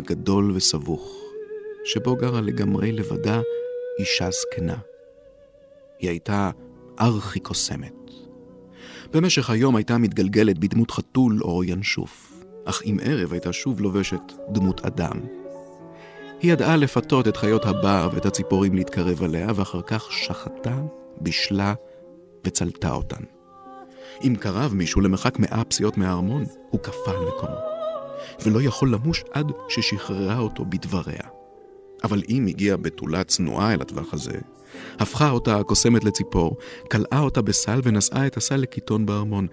בלב יער גדול וסבוך, שבו גרה לגמרי לבדה אישה זקנה. היא הייתה ארכי קוסמת. במשך היום הייתה מתגלגלת בדמות חתול או ינשוף, אך עם ערב הייתה שוב לובשת דמות אדם. היא ידעה לפתות את חיות הבר ואת הציפורים להתקרב עליה, ואחר כך שחטה, בישלה וצלתה אותן. אם קרב מישהו למרחק מאה פסיעות מהארמון, הוא קפא על מקומו, ולא יכול למוש עד ששחררה אותו בדבריה. אבל אם הגיעה בתולה צנועה אל הטווח הזה, הפכה אותה הקוסמת לציפור, כלאה אותה בסל ונשאה את הסל לקיטון בארמון.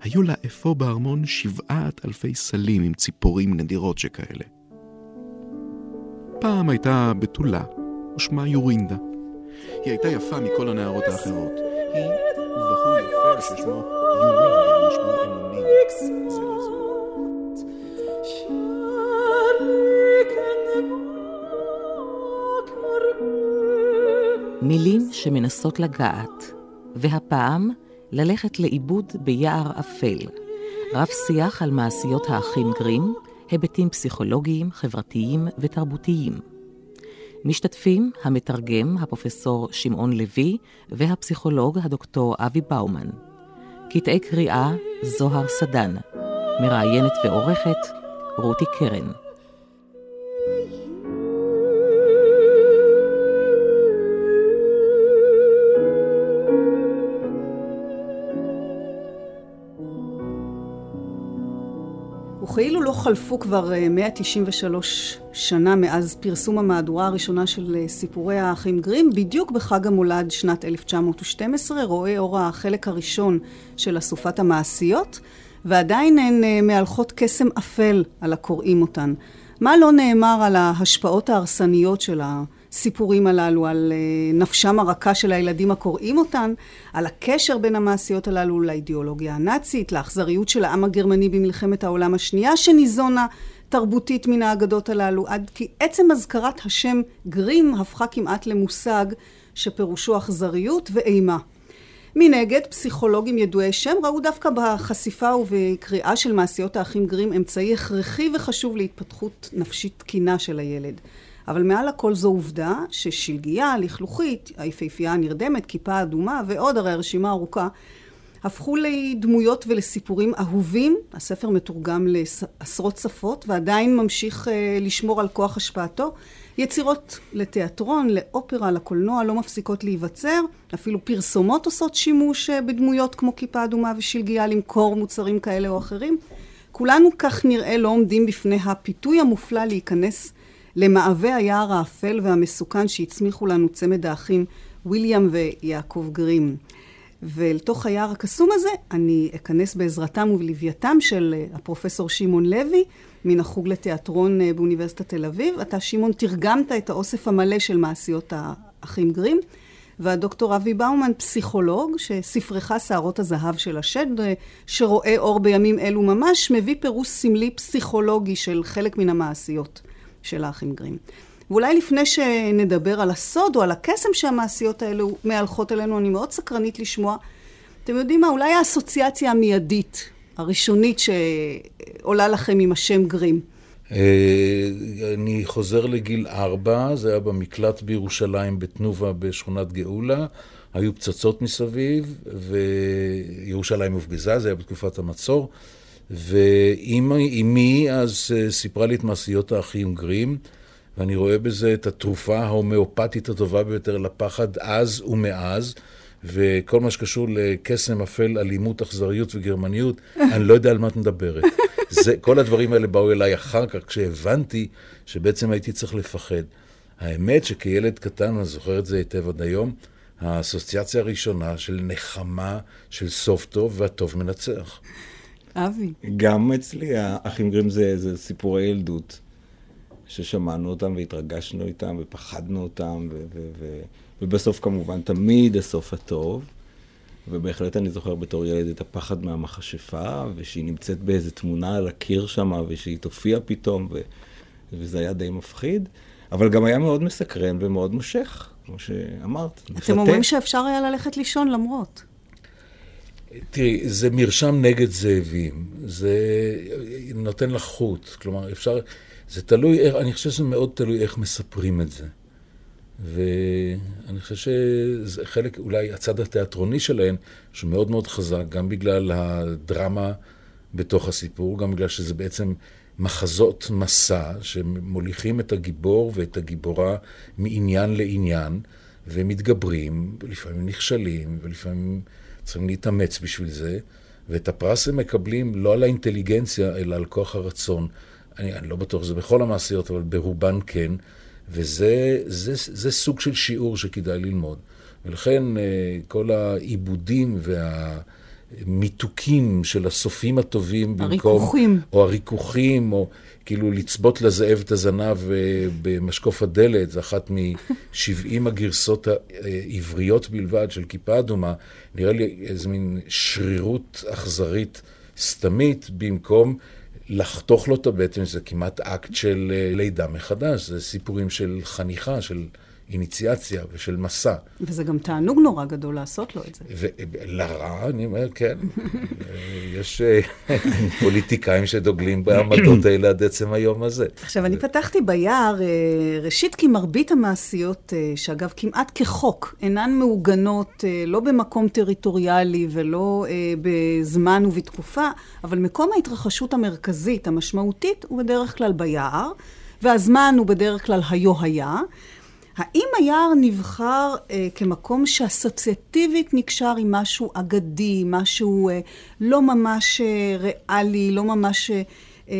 היו לה אפוא בארמון שבעת אלפי סלים עם ציפורים נדירות שכאלה. פעם הייתה בתולה, ושמה יורינדה. היא הייתה יפה מכל הנערות האחרות. היא ובחור יפה ששמו יורינדה שמנסות לגעת, והפעם ללכת לאיבוד ביער אפל. רב שיח על מעשיות האחים גרים, היבטים פסיכולוגיים, חברתיים ותרבותיים. משתתפים המתרגם, הפרופסור שמעון לוי, והפסיכולוג, הדוקטור אבי באומן. קטעי קריאה, זוהר סדן. מראיינת ועורכת, רותי קרן. וכאילו לא חלפו כבר אה, 193 שנה מאז פרסום המהדורה הראשונה של אה, סיפורי האחים גרים, בדיוק בחג המולד שנת 1912 רואה אור החלק הראשון של אסופת המעשיות, ועדיין הן אה, מהלכות קסם אפל על הקוראים אותן. מה לא נאמר על ההשפעות ההרסניות של הסיפורים הללו, על אה, נפשם הרכה של הילדים הקוראים אותן, על הקשר בין המעשיות הללו לאידיאולוגיה הנאצית, לאכזריות של העם הגרמני במלחמת העולם השנייה שניזונה תרבותית מן האגדות הללו, עד כי עצם הזכרת השם גרים הפכה כמעט למושג שפירושו אכזריות ואימה. מנגד, פסיכולוגים ידועי שם ראו דווקא בחשיפה ובקריאה של מעשיות האחים גרים אמצעי הכרחי וחשוב להתפתחות נפשית תקינה של הילד. אבל מעל הכל זו עובדה ששלגיה, לכלוכית, היפהפייה הנרדמת, כיפה אדומה ועוד, הרי הרשימה ארוכה, הפכו לדמויות ולסיפורים אהובים. הספר מתורגם לעשרות שפות ועדיין ממשיך uh, לשמור על כוח השפעתו. יצירות לתיאטרון, לאופרה, לקולנוע לא מפסיקות להיווצר. אפילו פרסומות עושות שימוש uh, בדמויות כמו כיפה אדומה ושלגיה למכור מוצרים כאלה או אחרים. כולנו כך נראה לא עומדים בפני הפיתוי המופלא להיכנס למעבה היער האפל והמסוכן שהצמיחו לנו צמד האחים ויליאם ויעקב גרים. ולתוך היער הקסום הזה אני אכנס בעזרתם ובלווייתם של הפרופסור שמעון לוי מן החוג לתיאטרון באוניברסיטת תל אביב. אתה שמעון תרגמת את האוסף המלא של מעשיות האחים גרים. והדוקטור אבי באומן, פסיכולוג, שספרך שערות הזהב של השד, שרואה אור בימים אלו ממש, מביא פירוש סמלי פסיכולוגי של חלק מן המעשיות של האחים גרים. ואולי לפני שנדבר על הסוד או על הקסם שהמעשיות האלו מהלכות אלינו, אני מאוד סקרנית לשמוע. אתם יודעים מה? אולי האסוציאציה המיידית, הראשונית שעולה לכם עם השם גרים. אני חוזר לגיל ארבע, זה היה במקלט בירושלים בתנובה בשכונת גאולה. היו פצצות מסביב, וירושלים הופגזה, זה היה בתקופת המצור. ואימי אז סיפרה לי את מעשיות האחים גרים. ואני רואה בזה את התרופה ההומאופתית הטובה ביותר לפחד אז ומאז, וכל מה שקשור לקסם אפל, אלימות, אכזריות וגרמניות, אני לא יודע על מה את מדברת. זה, כל הדברים האלה באו אליי אחר כך, כשהבנתי שבעצם הייתי צריך לפחד. האמת שכילד קטן, אני זוכר את זה היטב עד היום, האסוציאציה הראשונה של נחמה, של סוף טוב, והטוב מנצח. אבי. גם אצלי, האחים גרים זה, זה סיפורי ילדות, ששמענו אותם והתרגשנו איתם ופחדנו אותם, ו- ו- ו- ובסוף כמובן תמיד הסוף הטוב. ובהחלט אני זוכר בתור ילד את הפחד מהמכשפה, ושהיא נמצאת באיזה תמונה על הקיר שם, ושהיא תופיע פתאום, ו... וזה היה די מפחיד, אבל גם היה מאוד מסקרן ומאוד מושך, כמו שאמרת. אתם מפתה. אומרים שאפשר היה ללכת לישון למרות. תראי, זה מרשם נגד זאבים, זה נותן לך חוט, כלומר, אפשר, זה תלוי אני חושב שזה מאוד תלוי איך מספרים את זה. ואני חושב שזה חלק, אולי הצד התיאטרוני שלהן, שהוא מאוד מאוד חזק, גם בגלל הדרמה בתוך הסיפור, גם בגלל שזה בעצם מחזות מסע שמוליכים את הגיבור ואת הגיבורה מעניין לעניין, ומתגברים, ולפעמים נכשלים, ולפעמים צריכים להתאמץ בשביל זה, ואת הפרס הם מקבלים לא על האינטליגנציה, אלא על כוח הרצון. אני, אני לא בטוח שזה בכל המעשיות, אבל ברובן כן. וזה זה, זה סוג של שיעור שכדאי ללמוד. ולכן אה, כל העיבודים והמיתוקים של הסופים הטובים במקום... הריכוכים. או הריכוכים, או כאילו לצבות לזאב את הזנב אה, במשקוף הדלת, זה אחת מ-70 הגרסות העבריות בלבד של כיפה אדומה, נראה לי איזה מין שרירות אכזרית סתמית, במקום לחתוך לו את הבטן, זה כמעט אקט של אה, לידה מחדש, זה סיפורים של חניכה, של איניציאציה ושל מסע. וזה גם תענוג נורא גדול לעשות לו את זה. ולרע, אני אומר, כן, יש אה, פוליטיקאים שדוגלים בעמדות האלה עד עצם היום הזה. עכשיו, אני פתחתי ביער, אה, ראשית כי מרבית המעשיות, אה, שאגב, כמעט כחוק, אינן מעוגנות לא במקום טריטוריאלי ולא בזמן ובתקופה, אבל מקום ההתרחשות המרכזית, המשמעותית, הוא בדרך כלל ביער, והזמן הוא בדרך כלל היו היה. האם היער נבחר אה, כמקום שאסוציאטיבית נקשר עם משהו אגדי, משהו אה, לא ממש אה, ריאלי, לא ממש אה, אה,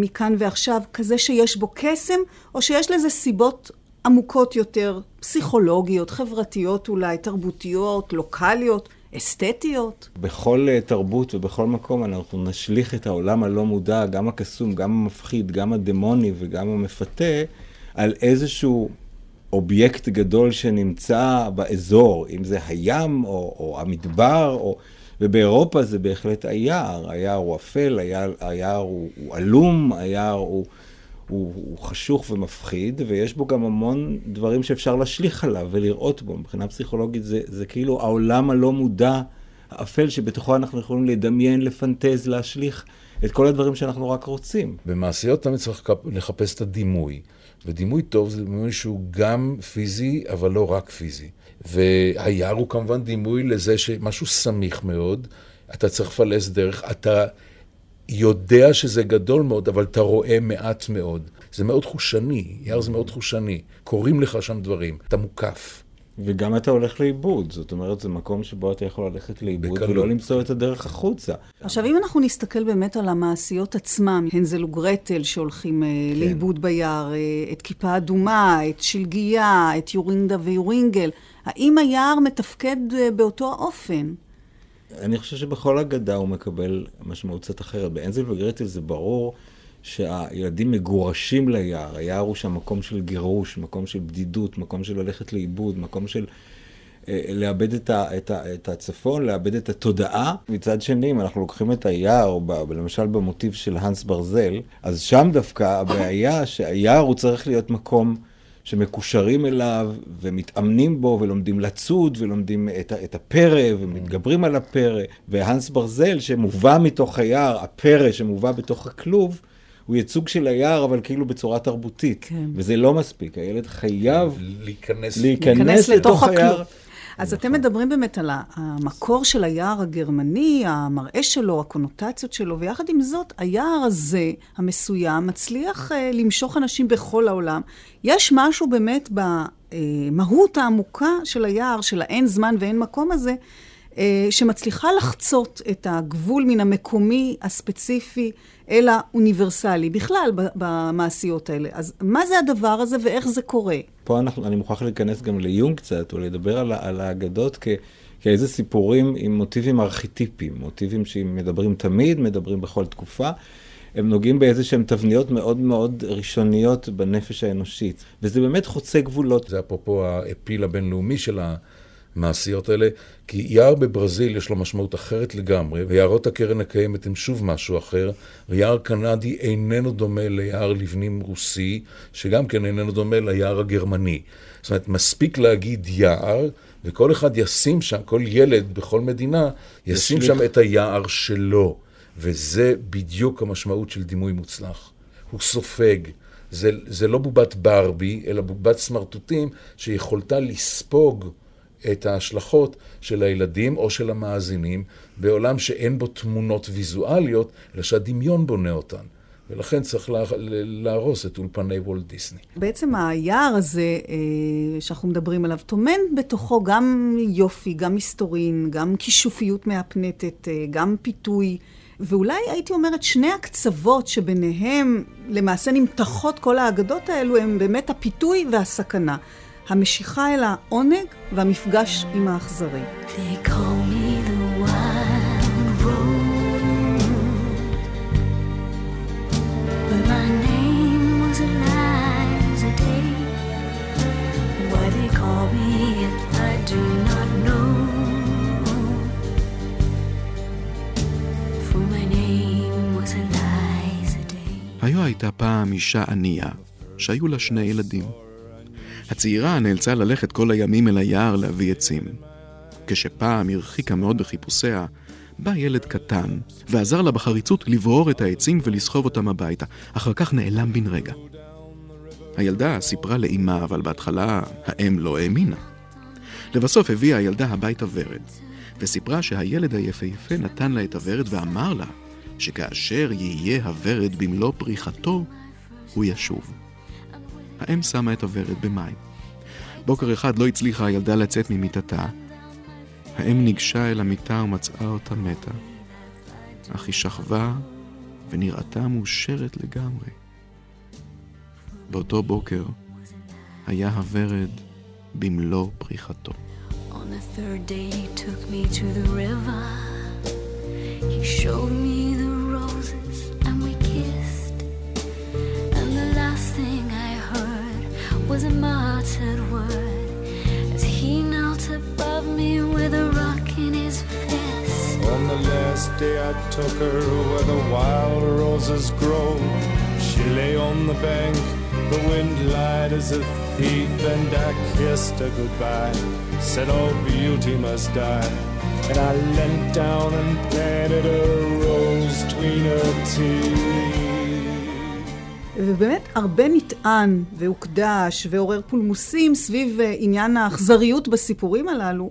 מכאן ועכשיו, כזה שיש בו קסם, או שיש לזה סיבות עמוקות יותר, פסיכולוגיות, חברתיות אולי, תרבותיות, לוקאליות, אסתטיות? בכל אה, תרבות ובכל מקום אנחנו נשליך את העולם הלא מודע, גם הקסום, גם המפחיד, גם הדמוני וגם המפתה, על איזשהו אובייקט גדול שנמצא באזור, אם זה הים או, או המדבר, או... ובאירופה זה בהחלט היער. היער הוא אפל, היער, היער הוא, הוא עלום, היער הוא, הוא, הוא חשוך ומפחיד, ויש בו גם המון דברים שאפשר להשליך עליו ולראות בו. מבחינה פסיכולוגית זה, זה כאילו העולם הלא מודע, האפל, שבתוכו אנחנו יכולים לדמיין, לפנטז, להשליך את כל הדברים שאנחנו רק רוצים. במעשיות תמיד צריך לחפש את הדימוי. ודימוי טוב זה דימוי שהוא גם פיזי, אבל לא רק פיזי. והיער הוא כמובן דימוי לזה שמשהו סמיך מאוד, אתה צריך לפלס דרך, אתה יודע שזה גדול מאוד, אבל אתה רואה מעט מאוד. זה מאוד חושני, יער זה מאוד חושני. קורים לך שם דברים, אתה מוקף. וגם אתה הולך לאיבוד, זאת אומרת, זה מקום שבו אתה יכול ללכת לאיבוד בקלות. ולא למצוא את הדרך החוצה. עכשיו, אם אנחנו נסתכל באמת על המעשיות עצמם, הנזל וגרטל שהולכים כן. לאיבוד ביער, אה, את כיפה אדומה, את שלגיה, את יורינדה ויורינגל, האם היער מתפקד אה, באותו האופן? אני חושב שבכל אגדה הוא מקבל משמעות קצת אחרת. באנזל וגרטל זה ברור שהילדים מגורשים ליער. היער הוא שם מקום של גירוש, מקום של בדידות, מקום של ללכת לאיבוד, מקום של אה, לאבד את, ה, את, ה, את הצפון, לאבד את התודעה. מצד שני, אם אנחנו לוקחים את היער, ב, למשל במוטיב של האנס ברזל, אז שם דווקא הבעיה שהיער הוא צריך להיות מקום שמקושרים אליו ומתאמנים בו ולומדים לצוד ולומדים את, את הפרא ומתגברים על הפרא. והאנס ברזל שמובא מתוך היער, הפרא שמובא בתוך הכלוב, הוא ייצוג של היער, אבל כאילו בצורה תרבותית. כן. וזה לא מספיק, הילד חייב להיכנס. להיכנס להיכנס לתוך היער. אז אתם מדברים באמת על המקור של היער הגרמני, המראה שלו, הקונוטציות שלו, ויחד עם זאת, היער הזה, המסוים, מצליח uh, למשוך אנשים בכל העולם. יש משהו באמת במהות העמוקה של היער, של האין זמן ואין מקום הזה, אה, שמצליחה לחצות את הגבול מן המקומי הספציפי אל האוניברסלי, בכלל במעשיות האלה. אז מה זה הדבר הזה ואיך זה קורה? פה אנחנו, אני מוכרח להיכנס גם ליונג קצת, או לדבר על, על האגדות כ... כאיזה סיפורים עם מוטיבים ארכיטיפיים, מוטיבים שמדברים תמיד, מדברים בכל תקופה. הם נוגעים באיזה שהם תבניות מאוד מאוד ראשוניות בנפש האנושית. וזה באמת חוצה גבולות. זה אפרופו האפיל הבינלאומי של המעשיות האלה, כי יער בברזיל יש לו משמעות אחרת לגמרי, ויערות הקרן הקיימת הם שוב משהו אחר, ויער קנדי איננו דומה ליער לבנים רוסי, שגם כן איננו דומה ליער הגרמני. זאת אומרת, מספיק להגיד יער, וכל אחד ישים שם, כל ילד בכל מדינה, ישים שם את היער שלו. וזה בדיוק המשמעות של דימוי מוצלח. הוא סופג. זה, זה לא בובת ברבי, אלא בובת סמרטוטים שיכולתה לספוג את ההשלכות של הילדים או של המאזינים בעולם שאין בו תמונות ויזואליות, אלא שהדמיון בונה אותן. ולכן צריך לה, להרוס את אולפני וולט דיסני. בעצם היער הזה אה, שאנחנו מדברים עליו, טומן בתוכו גם יופי, גם מסתורין, גם כישופיות מהפנטת, אה, גם פיתוי. ואולי הייתי אומרת שני הקצוות שביניהם למעשה נמתחות כל האגדות האלו הם באמת הפיתוי והסכנה. המשיכה אל העונג והמפגש עם האכזרי. They call me the wild rose, but my name was Eliza Day. Why they call me it, I do not know. For my name was Eliza Day. היו הייתה פעם אישה ענייה, שהיו לה שני ילדים. הצעירה נאלצה ללכת כל הימים אל היער להביא עצים. כשפעם הרחיקה מאוד בחיפושיה, בא ילד קטן, ועזר לה בחריצות לברור את העצים ולסחוב אותם הביתה, אחר כך נעלם בן רגע. הילדה סיפרה לאמה, אבל בהתחלה האם לא האמינה. לבסוף הביאה הילדה הביתה ורד, וסיפרה שהילד היפהפה נתן לה את הוורד ואמר לה שכאשר יהיה הוורד במלוא פריחתו, הוא ישוב. האם שמה את הוורד במים. בוקר אחד לא הצליחה הילדה לצאת ממיטתה. האם ניגשה אל המיטה ומצאה אותה מתה. אך היא שכבה ונראתה מאושרת לגמרי. באותו בוקר היה הוורד במלוא פריחתו. On the third day he took me to the river. He showed me the was a muttered word as he knelt above me with a rock in his fist. On the last day I took her where the wild roses grow. She lay on the bank, the wind lied as a thief, and I kissed her goodbye. Said all beauty must die. And I leant down and planted a rose between her teeth. ובאמת הרבה נטען והוקדש ועורר פולמוסים סביב אה, עניין האכזריות בסיפורים הללו.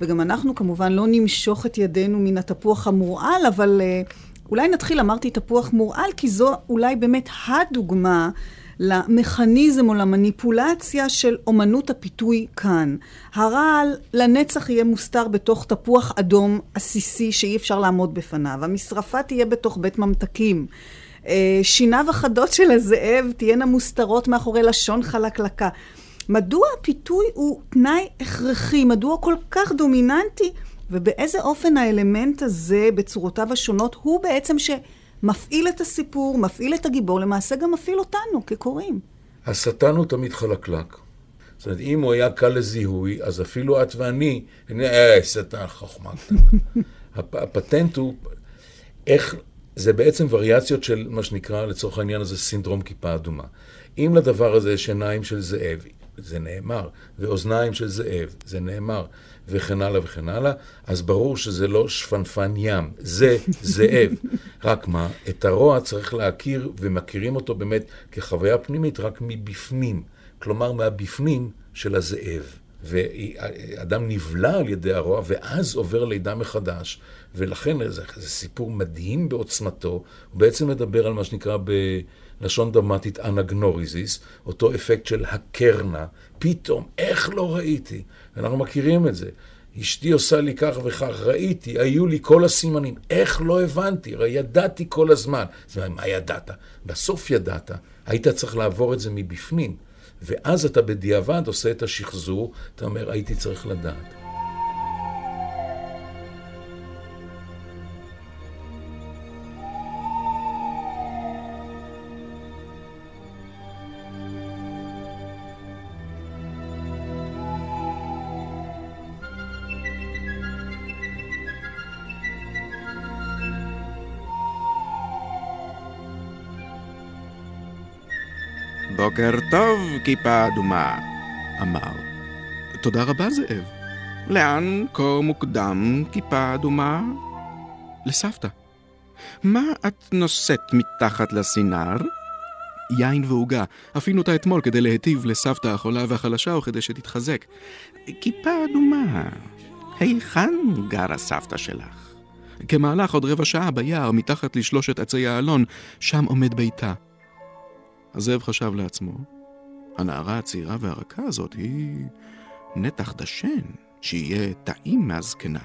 וגם אנחנו כמובן לא נמשוך את ידינו מן התפוח המורעל, אבל uh, אולי נתחיל, אמרתי תפוח מורעל, כי זו אולי באמת הדוגמה למכניזם או למניפולציה של אומנות הפיתוי כאן. הרעל לנצח יהיה מוסתר בתוך תפוח אדום עסיסי שאי אפשר לעמוד בפניו. המשרפה תהיה בתוך בית ממתקים. אה, שיניו החדות של הזאב תהיינה מוסתרות מאחורי לשון חלקלקה. מדוע הפיתוי הוא תנאי הכרחי? מדוע הוא כל כך דומיננטי? ובאיזה אופן האלמנט הזה, בצורותיו השונות, הוא בעצם שמפעיל את הסיפור, מפעיל את הגיבור, למעשה גם מפעיל אותנו כקוראים. השטן הוא תמיד חלקלק. זאת אומרת, אם הוא היה קל לזיהוי, אז אפילו את ואני, אה, שטן חוכמה קטנה. הפטנט הוא איך, זה בעצם וריאציות של מה שנקרא, לצורך העניין הזה, סינדרום כיפה אדומה. אם לדבר הזה יש עיניים של זאב, זה נאמר, ואוזניים של זאב, זה נאמר, וכן הלאה וכן הלאה, אז ברור שזה לא שפנפן ים, זה זאב. רק מה, את הרוע צריך להכיר, ומכירים אותו באמת כחוויה פנימית רק מבפנים. כלומר, מהבפנים של הזאב. ואדם נבלע על ידי הרוע, ואז עובר לידה מחדש. ולכן זה, זה סיפור מדהים בעוצמתו. הוא בעצם מדבר על מה שנקרא בלשון דרמטית אנגנוריזיס, אותו אפקט של הקרנה. פתאום, איך לא ראיתי? אנחנו מכירים את זה. אשתי עושה לי כך וכך, ראיתי, היו לי כל הסימנים. איך לא הבנתי? הרי ידעתי כל הזמן. אז מה ידעת? בסוף ידעת. היית צריך לעבור את זה מבפנים. ואז אתה בדיעבד עושה את השחזור, אתה אומר, הייתי צריך לדעת. בוקר טוב, כיפה אדומה, אמר. תודה רבה, זאב. לאן כה מוקדם, כיפה אדומה? לסבתא. מה את נושאת מתחת לסינר? יין ועוגה. אפילו אותה אתמול כדי להיטיב לסבתא החולה והחלשה או כדי שתתחזק. כיפה אדומה, היכן גרה סבתא שלך? כמהלך עוד רבע שעה ביער, מתחת לשלושת עצי האלון, שם עומד ביתה. הזאב חשב לעצמו, הנערה הצעירה והרכה הזאת היא נתח דשן, שיהיה טעים מהזקנה.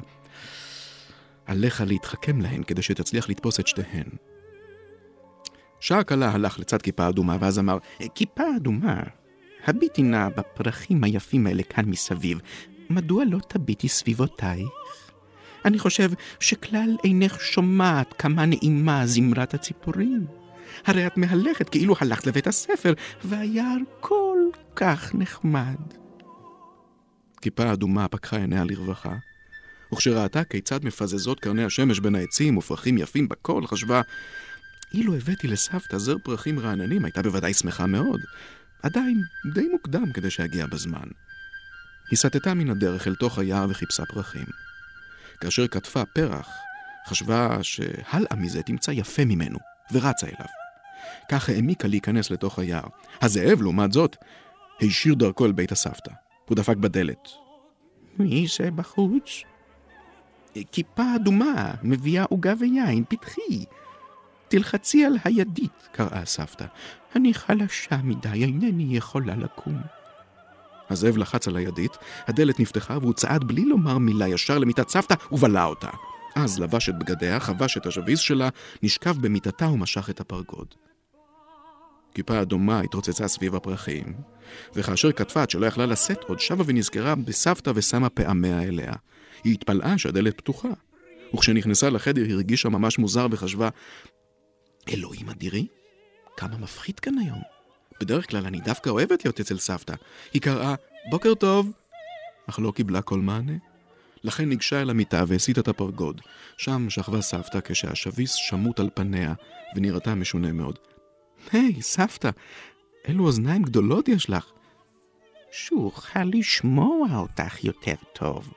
עליך להתחכם להן כדי שתצליח לתפוס את שתיהן. שעה קלה הלך לצד כיפה אדומה, ואז אמר, כיפה אדומה, הביטי נא בפרחים היפים האלה כאן מסביב, מדוע לא תביטי סביבותייך? אני חושב שכלל אינך שומעת כמה נעימה זמרת הציפורים. הרי את מהלכת כאילו הלכת לבית הספר, והיער כל כך נחמד. כיפה אדומה פקחה עיניה לרווחה, וכשראתה כיצד מפזזות קרני השמש בין העצים ופרחים יפים בכל, חשבה, אילו הבאתי לסבתא זר פרחים רעננים, הייתה בוודאי שמחה מאוד. עדיין די מוקדם כדי שיגיע בזמן. היא סטתה מן הדרך אל תוך היער וחיפשה פרחים. כאשר כתפה פרח, חשבה שהלאה מזה תמצא יפה ממנו, ורצה אליו. כך העמיקה להיכנס לתוך היער. הזאב, לעומת זאת, הישיר דרכו אל בית הסבתא. הוא דפק בדלת. מי זה בחוץ? כיפה אדומה, מביאה עוגה ויין, פתחי. תלחצי על הידית, קראה הסבתא. אני חלשה מדי, אינני יכולה לקום. הזאב לחץ על הידית, הדלת נפתחה והוא צעד בלי לומר מילה ישר למיטת סבתא ובלע אותה. אז לבש את בגדיה, חבש את השביס שלה, נשכב במיטתה ומשך את הפרגוד. כיפה אדומה התרוצצה סביב הפרחים, וכאשר כתבה עד שלא יכלה לשאת עוד, שבה ונזכרה בסבתא ושמה פעמיה אליה. היא התפלאה שהדלת פתוחה, וכשנכנסה לחדר היא הרגישה ממש מוזר וחשבה, אלוהים אדירי, כמה מפחיד כאן היום. בדרך כלל אני דווקא אוהבת להיות אצל סבתא. היא קראה, בוקר טוב, אך לא קיבלה כל מענה. לכן ניגשה אל המיטה והסיטה את הפרגוד. שם שכבה סבתא כשהשביס שמוט על פניה, ונראתה משונה מאוד. היי, hey, סבתא, אילו אוזניים גדולות יש לך. שאוכל לשמוע אותך יותר טוב.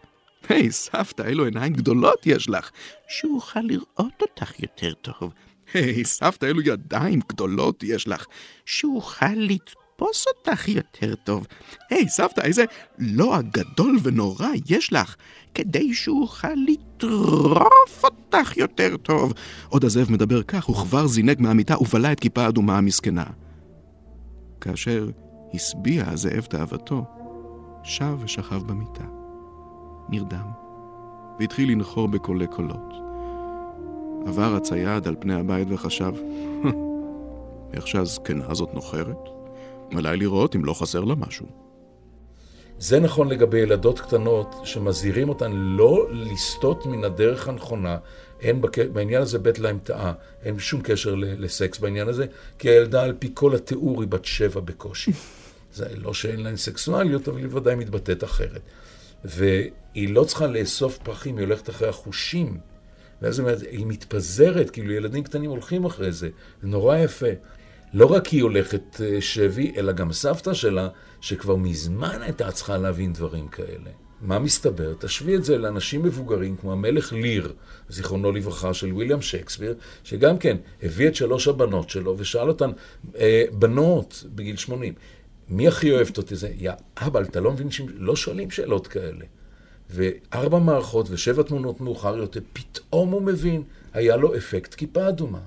היי, hey, סבתא, אילו עיניים גדולות יש לך. שאוכל לראות אותך יותר טוב. היי, hey, סבתא, אילו ידיים גדולות יש לך. שאוכל לתפוס אותך יותר טוב. היי, hey, סבתא, איזה לוע גדול ונורא יש לך. כדי שאוכל לטרוף אותך יותר טוב. עוד הזאב מדבר כך, וכבר זינק מהמיטה ובלע את כיפה אדומה המסכנה. כאשר השביע הזאב תאוותו, שב ושכב במיטה. נרדם, והתחיל לנחור בקולי קולות. עבר הצייד על פני הבית וחשב, איך שהזקנה הזאת נוחרת? עליי לראות אם לא חסר לה משהו. זה נכון לגבי ילדות קטנות שמזהירים אותן לא לסטות מן הדרך הנכונה. אין בק... בעניין הזה בית להם טעה, אין שום קשר לסקס בעניין הזה, כי הילדה על פי כל התיאור היא בת שבע בקושי. זה לא שאין להן סקסואליות, אבל היא ודאי מתבטאת אחרת. והיא לא צריכה לאסוף פרחים, היא הולכת אחרי החושים. ואז היא מתפזרת, כאילו ילדים קטנים הולכים אחרי זה. זה נורא יפה. לא רק היא הולכת אה, שבי, אלא גם סבתא שלה, שכבר מזמן הייתה צריכה להבין דברים כאלה. מה מסתבר? תשווי את זה לאנשים מבוגרים כמו המלך ליר, זיכרונו לברכה, של ויליאם שייקספיר, שגם כן הביא את שלוש הבנות שלו ושאל אותן, אה, בנות בגיל 80, מי הכי אוהבת אותי? זה, יא אבא, אתה לא מבין שלא שואלים שאלות כאלה. וארבע מערכות ושבע תמונות מאוחר יותר, פתאום הוא מבין, היה לו אפקט כיפה אדומה.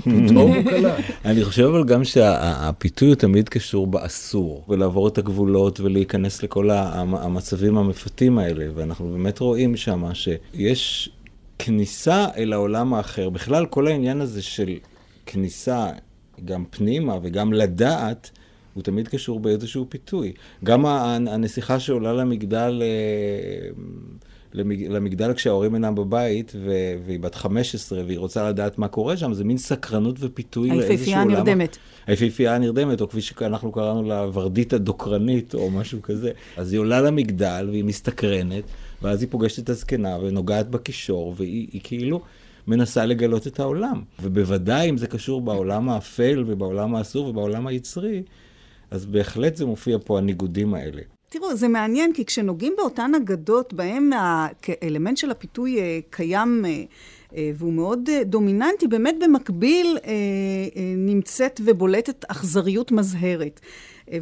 פתאום הוא קלט. אני חושב אבל גם שהפיתוי הוא תמיד קשור באסור, ולעבור את הגבולות ולהיכנס לכל המצבים המפתים האלה, ואנחנו באמת רואים שם שיש כניסה אל העולם האחר. בכלל, כל העניין הזה של כניסה גם פנימה וגם לדעת, הוא תמיד קשור באיזשהו פיתוי. גם הנסיכה שעולה למגדל... אה, למגדל כשההורים אינם בבית, והיא בת 15 והיא רוצה לדעת מה קורה שם, זה מין סקרנות ופיתוי לאיזשהו עולם. היפיפייה הנרדמת. היפיפייה הנרדמת, או כפי שאנחנו קראנו לה, ורדית הדוקרנית, או משהו כזה. אז היא עולה למגדל והיא מסתקרנת, ואז היא פוגשת את הזקנה ונוגעת בקישור, והיא כאילו... מנסה לגלות את העולם. ובוודאי אם זה קשור בעולם האפל ובעולם האסור ובעולם היצרי, אז בהחלט זה מופיע פה הניגודים האלה. תראו, זה מעניין, כי כשנוגעים באותן אגדות, בהן האלמנט של הפיתוי אה, קיים אה, אה, והוא מאוד דומיננטי, באמת במקביל נמצאת ובולטת אכזריות מזהרת.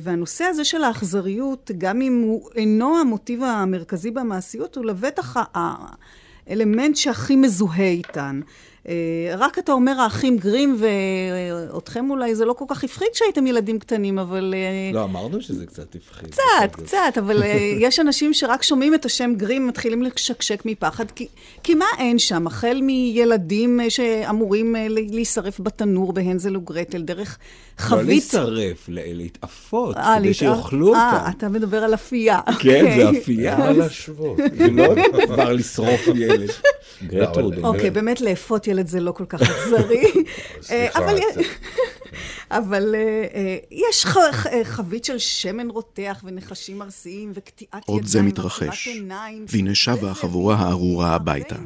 והנושא הזה של האכזריות, גם אם הוא אינו המוטיב המרכזי במעשיות, הוא לבטח האלמנט שהכי מזוהה איתן. אה, רק אתה אומר האחים גרים, ואותכם אולי זה לא כל כך הפחיד שהייתם ילדים קטנים, אבל... אה, לא, אמרנו שזה קצת הפחיד. קצת, קצת, אבל אה, יש אנשים שרק שומעים את השם גרים, מתחילים לשקשק מפחד, כי, כי מה אין שם? החל מילדים שאמורים להישרף בתנור בהנזל וגרטל, דרך לא חבית... לא להישרף, להתעפות, כדי שיאכלו אותם. אה, אתה מדבר על אפייה. כן, זה אוקיי. אפייה. מה להשוות? זה לא דבר לשרוף ילד. גרטרוד. אוקיי, באמת לאפות ילד זה לא כל כך אכזרי. אה, אבל אה, אה, יש חבית של שמן רותח ונחשים ארסיים וקטיעת ידיים עוד זה מתרחש, והנה שבה החבורה הארורה הביתה.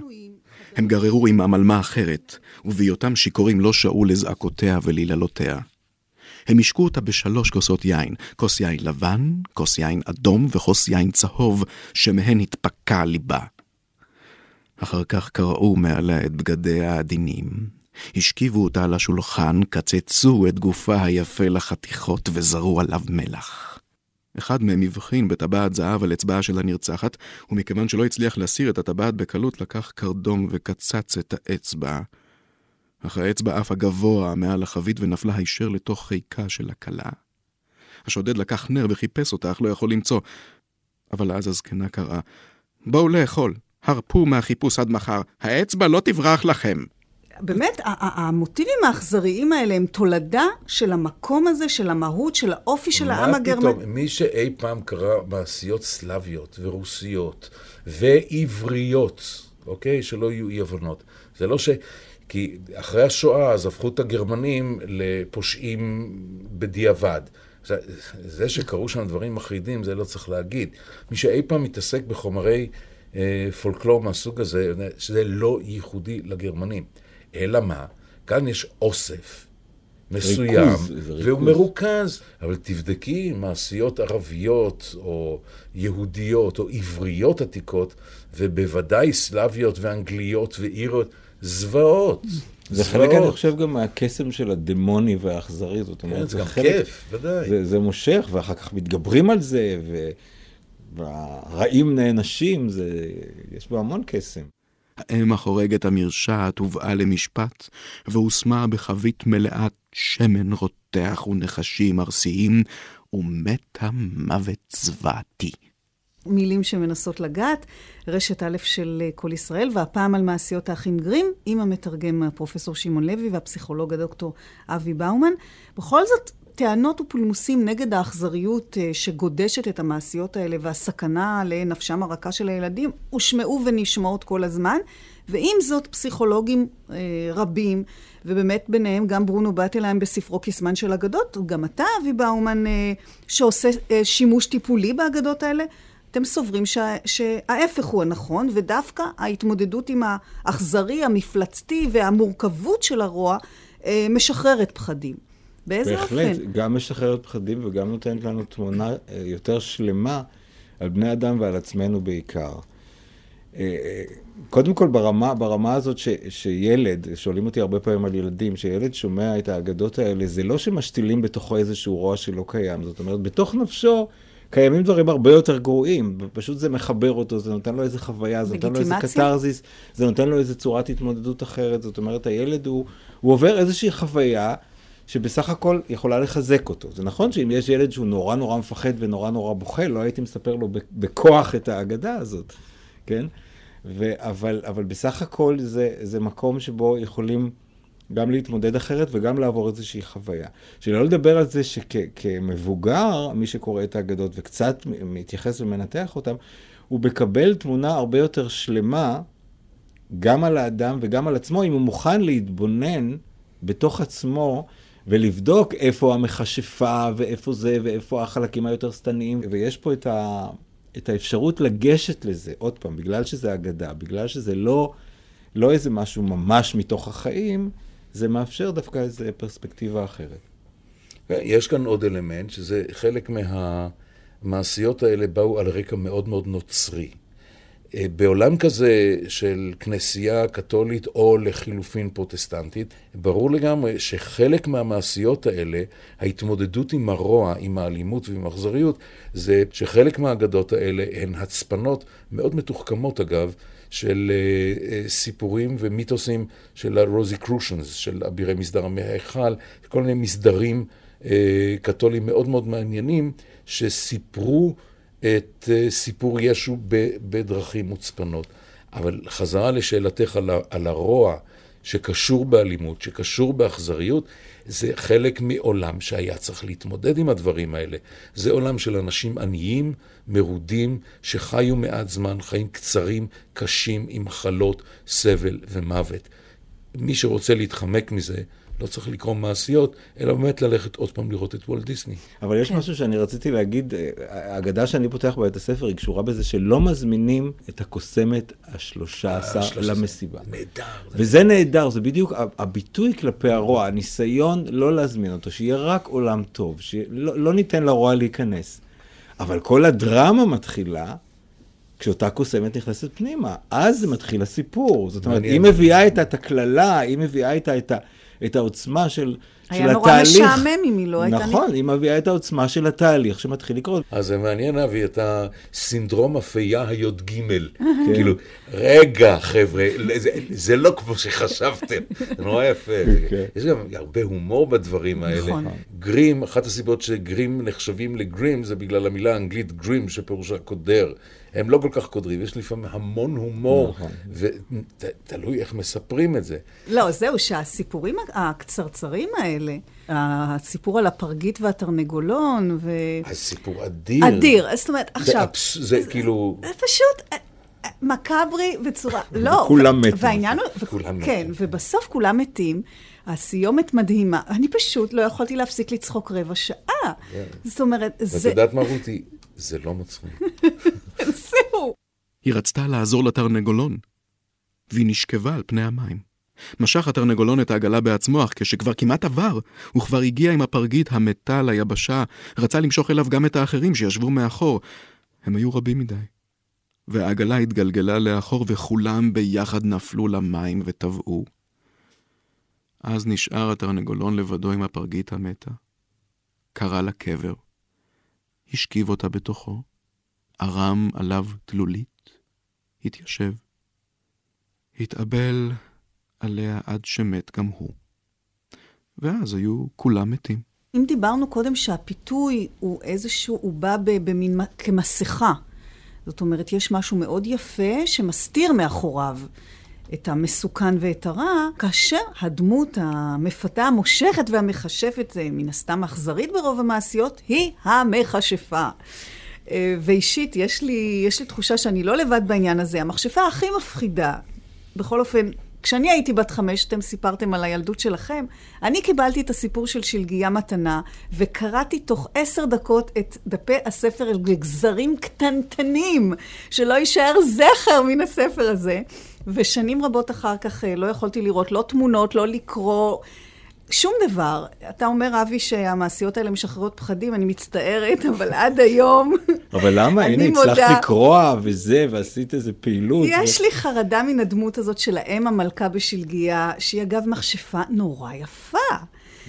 הם גררו עמם על מה אחרת, ובהיותם שיכורים לא שעו לזעקותיה וליללותיה. הם השקו אותה בשלוש כוסות יין, כוס יין לבן, כוס יין אדום וכוס יין צהוב, שמהן התפקע ליבה. אחר כך קרעו מעליה את בגדיה העדינים. השכיבו אותה על השולחן, קצצו את גופה היפה לחתיכות וזרו עליו מלח. אחד מהם הבחין בטבעת זהב על אצבעה של הנרצחת, ומכיוון שלא הצליח להסיר את הטבעת בקלות, לקח קרדום וקצץ את האצבע. אך האצבע עפה גבוה מעל החבית ונפלה הישר לתוך חיקה של הכלה. השודד לקח נר וחיפש אותה, אך לא יכול למצוא. אבל אז הזקנה קראה, בואו לאכול. הרפו מהחיפוש עד מחר, האצבע לא תברח לכם. באמת, המוטיבים האכזריים האלה הם תולדה של המקום הזה, של המהות, של האופי של העם הגרמני. מה פתאום, מי שאי פעם קרא מעשיות סלאביות ורוסיות ועבריות, אוקיי? שלא יהיו אי-הבנות. זה לא ש... כי אחרי השואה אז הפכו את הגרמנים לפושעים בדיעבד. זה, זה שקרו שם דברים מחרידים, זה לא צריך להגיד. מי שאי פעם מתעסק בחומרי פולקלור מהסוג הזה, שזה לא ייחודי לגרמנים. אלא מה? כאן יש אוסף מסוים, ריכוז, והוא מרוכז. אבל תבדקי מעשיות ערביות, או יהודיות, או עבריות עתיקות, ובוודאי סלאביות ואנגליות ואירות, זוועות. זה חלק, אני חושב, גם מהקסם של הדמוני והאכזרי, זאת אומרת, כן, זה גם כיף, ודאי. זה, זה מושך, ואחר כך מתגברים על זה, ו... והרעים נענשים, זה... יש בו המון קסם. האם החורגת המרשעת הובאה למשפט, והושמה בחבית מלאת שמן רותח ונחשים ארסיים, ומתה מוות זוועתי. מילים שמנסות לגעת, רשת א' של כל ישראל, והפעם על מעשיות האחים גרים, עם המתרגם הפרופסור שמעון לוי והפסיכולוג הדוקטור אבי באומן. בכל זאת, טענות ופולמוסים נגד האכזריות אה, שגודשת את המעשיות האלה והסכנה לנפשם הרכה של הילדים הושמעו ונשמעות כל הזמן. ועם זאת, פסיכולוגים אה, רבים, ובאמת ביניהם גם ברונו בטלהיים בספרו קסמן של אגדות, גם אתה, אבי באומן, אה, שעושה אה, שימוש טיפולי באגדות האלה, אתם סוברים שה, שההפך הוא הנכון, ודווקא ההתמודדות עם האכזרי, המפלצתי והמורכבות של הרוע אה, משחררת פחדים. באיזה בהחלט, אופן? בהחלט, גם משחררת פחדים וגם נותנת לנו תמונה אה, יותר שלמה על בני אדם ועל עצמנו בעיקר. אה, אה, קודם כל, ברמה, ברמה הזאת ש, שילד, שואלים אותי הרבה פעמים על ילדים, שילד שומע את האגדות האלה, זה לא שמשתילים בתוכו איזשהו רוע שלא קיים. זאת אומרת, בתוך נפשו קיימים דברים הרבה יותר גרועים, פשוט זה מחבר אותו, זה נותן לו איזה חוויה, זה נותן לו איזה? קתרזיס, זה נותן לו איזה צורת התמודדות אחרת, זאת אומרת, הילד הוא, הוא עובר איזושהי חוויה שבסך הכל יכולה לחזק אותו. זה נכון שאם יש ילד שהוא נורא נורא מפחד ונורא נורא בוכה, לא הייתי מספר לו בכוח את האגדה הזאת, כן? ו- אבל, אבל בסך הכל זה, זה מקום שבו יכולים גם להתמודד אחרת וגם לעבור איזושהי חוויה. שלא לדבר על זה שכמבוגר, מי שקורא את האגדות וקצת מתייחס ומנתח אותם, הוא מקבל תמונה הרבה יותר שלמה גם על האדם וגם על עצמו, אם הוא מוכן להתבונן בתוך עצמו ולבדוק איפה המכשפה ואיפה זה ואיפה החלקים היותר שטניים. ויש פה את, ה, את האפשרות לגשת לזה, עוד פעם, בגלל שזה אגדה, בגלל שזה לא, לא איזה משהו ממש מתוך החיים, זה מאפשר דווקא איזו פרספקטיבה אחרת. יש כאן עוד אלמנט, שזה חלק מהמעשיות האלה באו על רקע מאוד מאוד נוצרי. אה, בעולם כזה של כנסייה קתולית או לחילופין פרוטסטנטית, ברור לגמרי שחלק מהמעשיות האלה, ההתמודדות עם הרוע, עם האלימות ועם האכזריות, זה שחלק מהאגדות האלה הן הצפנות מאוד מתוחכמות אגב, של uh, uh, סיפורים ומיתוסים של הרוזי קרושנס, של אבירי מסדר עמי ההיכל, כל מיני מסדרים קתוליים מאוד מאוד מעניינים, שסיפרו את uh, סיפור ישו בדרכים מוצפנות. אבל חזרה לשאלתך על, על הרוע שקשור באלימות, שקשור באכזריות, זה חלק מעולם שהיה צריך להתמודד עם הדברים האלה. זה עולם של אנשים עניים, מרודים, שחיו מעט זמן, חיים קצרים, קשים, עם מחלות, סבל ומוות. מי שרוצה להתחמק מזה, לא צריך לקרוא מעשיות, אלא באמת ללכת עוד פעם לראות את וולט דיסני. אבל יש משהו שאני רציתי להגיד, אה, האגדה שאני פותח בבית הספר היא קשורה בזה שלא מזמינים את הקוסמת השלושה עשר עשר. למסיבה. נהדר. וזה נהדר, זה בדיוק הביטוי כלפי הרוע, הניסיון לא להזמין אותו, שיהיה רק עולם טוב, שלא לא ניתן לרוע להיכנס. אבל כל הדרמה מתחילה כשאותה קוסמת נכנסת פנימה, אז מתחיל הסיפור. זאת אומרת. היא מביאה איתה את הקללה, היא מביאה איתה את, ה, את העוצמה של, של היה נורא התהליך. משעמם אם היא לא הייתה... נכון, היא מביאה את העוצמה של התהליך שמתחיל לקרות. אז זה מעניין, אבי, את הסינדרום הפייה הי"ג. כאילו, רגע, חבר'ה, זה, זה לא כמו שחשבתם. זה נורא יפה. כן. יש גם הרבה הומור בדברים האלה. נכון. גרים, אחת הסיבות שגרים נחשבים לגרים, זה בגלל המילה האנגלית גרים, שפירושה קודר. הם לא כל כך קודרים, יש לפעמים המון הומור, נכון. ותלוי איך מספרים את זה. לא, זהו, שהסיפורים הקצרצרים האלה, הסיפור על הפרגית והתרנגולון, ו... הסיפור אדיר. אדיר. זאת אומרת, זה, עכשיו... זה כאילו... זה פשוט אה, אה, מקאברי בצורה... לא. וכולם ו- מתו. והעניין הוא... וכולם מתו. כן, ובסוף כולם מתים. הסיומת מדהימה. אני פשוט לא יכולתי להפסיק לצחוק רבע שעה. זאת אומרת, ואת זה... יודעת מה, רותי? זה לא מצחיק. זהו. היא רצתה לעזור לתרנגולון, והיא נשכבה על פני המים. משך התרנגולון את העגלה בעצמו, אך כשכבר כמעט עבר, הוא כבר הגיע עם הפרגית המתה ליבשה, רצה למשוך אליו גם את האחרים שישבו מאחור. הם היו רבים מדי. והעגלה התגלגלה לאחור, וכולם ביחד נפלו למים וטבעו. אז נשאר התרנגולון לבדו עם הפרגית המתה. קרא לה קבר. השכיב אותה בתוכו, ערם עליו תלולית, התיישב. התאבל עליה עד שמת גם הוא. ואז היו כולם מתים. אם דיברנו קודם שהפיתוי הוא איזשהו, הוא בא במין, כמסכה. זאת אומרת, יש משהו מאוד יפה שמסתיר מאחוריו את המסוכן ואת הרע, כאשר הדמות המפתה, המושכת והמכשפת, מן הסתם אכזרית ברוב המעשיות, היא המכשפה. אה, ואישית, יש לי, יש לי תחושה שאני לא לבד בעניין הזה. המכשפה הכי מפחידה, בכל אופן, כשאני הייתי בת חמש, אתם סיפרתם על הילדות שלכם, אני קיבלתי את הסיפור של שלגיה מתנה, וקראתי תוך עשר דקות את דפי הספר לגזרים קטנטנים, שלא יישאר זכר מן הספר הזה. ושנים רבות אחר כך אה, לא יכולתי לראות לא תמונות, לא לקרוא. שום דבר. אתה אומר, אבי, שהמעשיות האלה משחררות פחדים, אני מצטערת, אבל עד היום... אבל למה? הנה, הצלחת לקרוע וזה, ועשית איזה פעילות. יש ו- לי חרדה מן הדמות הזאת של האם המלכה בשלגיה, שהיא אגב מכשפה נורא יפה.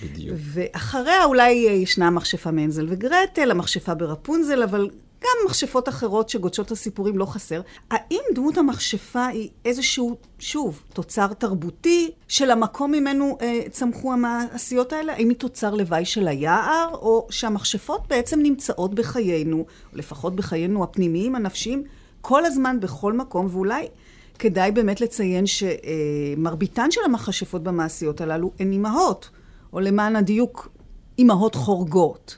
בדיוק. ואחריה אולי ישנה המכשפה מנזל וגרטל, המכשפה ברפונזל, אבל גם מכשפות אחרות שגודשות את הסיפורים לא חסר. האם דמות המכשפה היא איזשהו, שוב, תוצר תרבותי של המקום ממנו אה, צמחו המעשיות האלה? האם היא תוצר לוואי של היער, או שהמכשפות בעצם נמצאות בחיינו, לפחות בחיינו הפנימיים, הנפשיים, כל הזמן, בכל מקום, ואולי כדאי באמת לציין שמרביתן של המכשפות במעשיות הללו הן אימהות, או למען הדיוק, אימהות חורגות.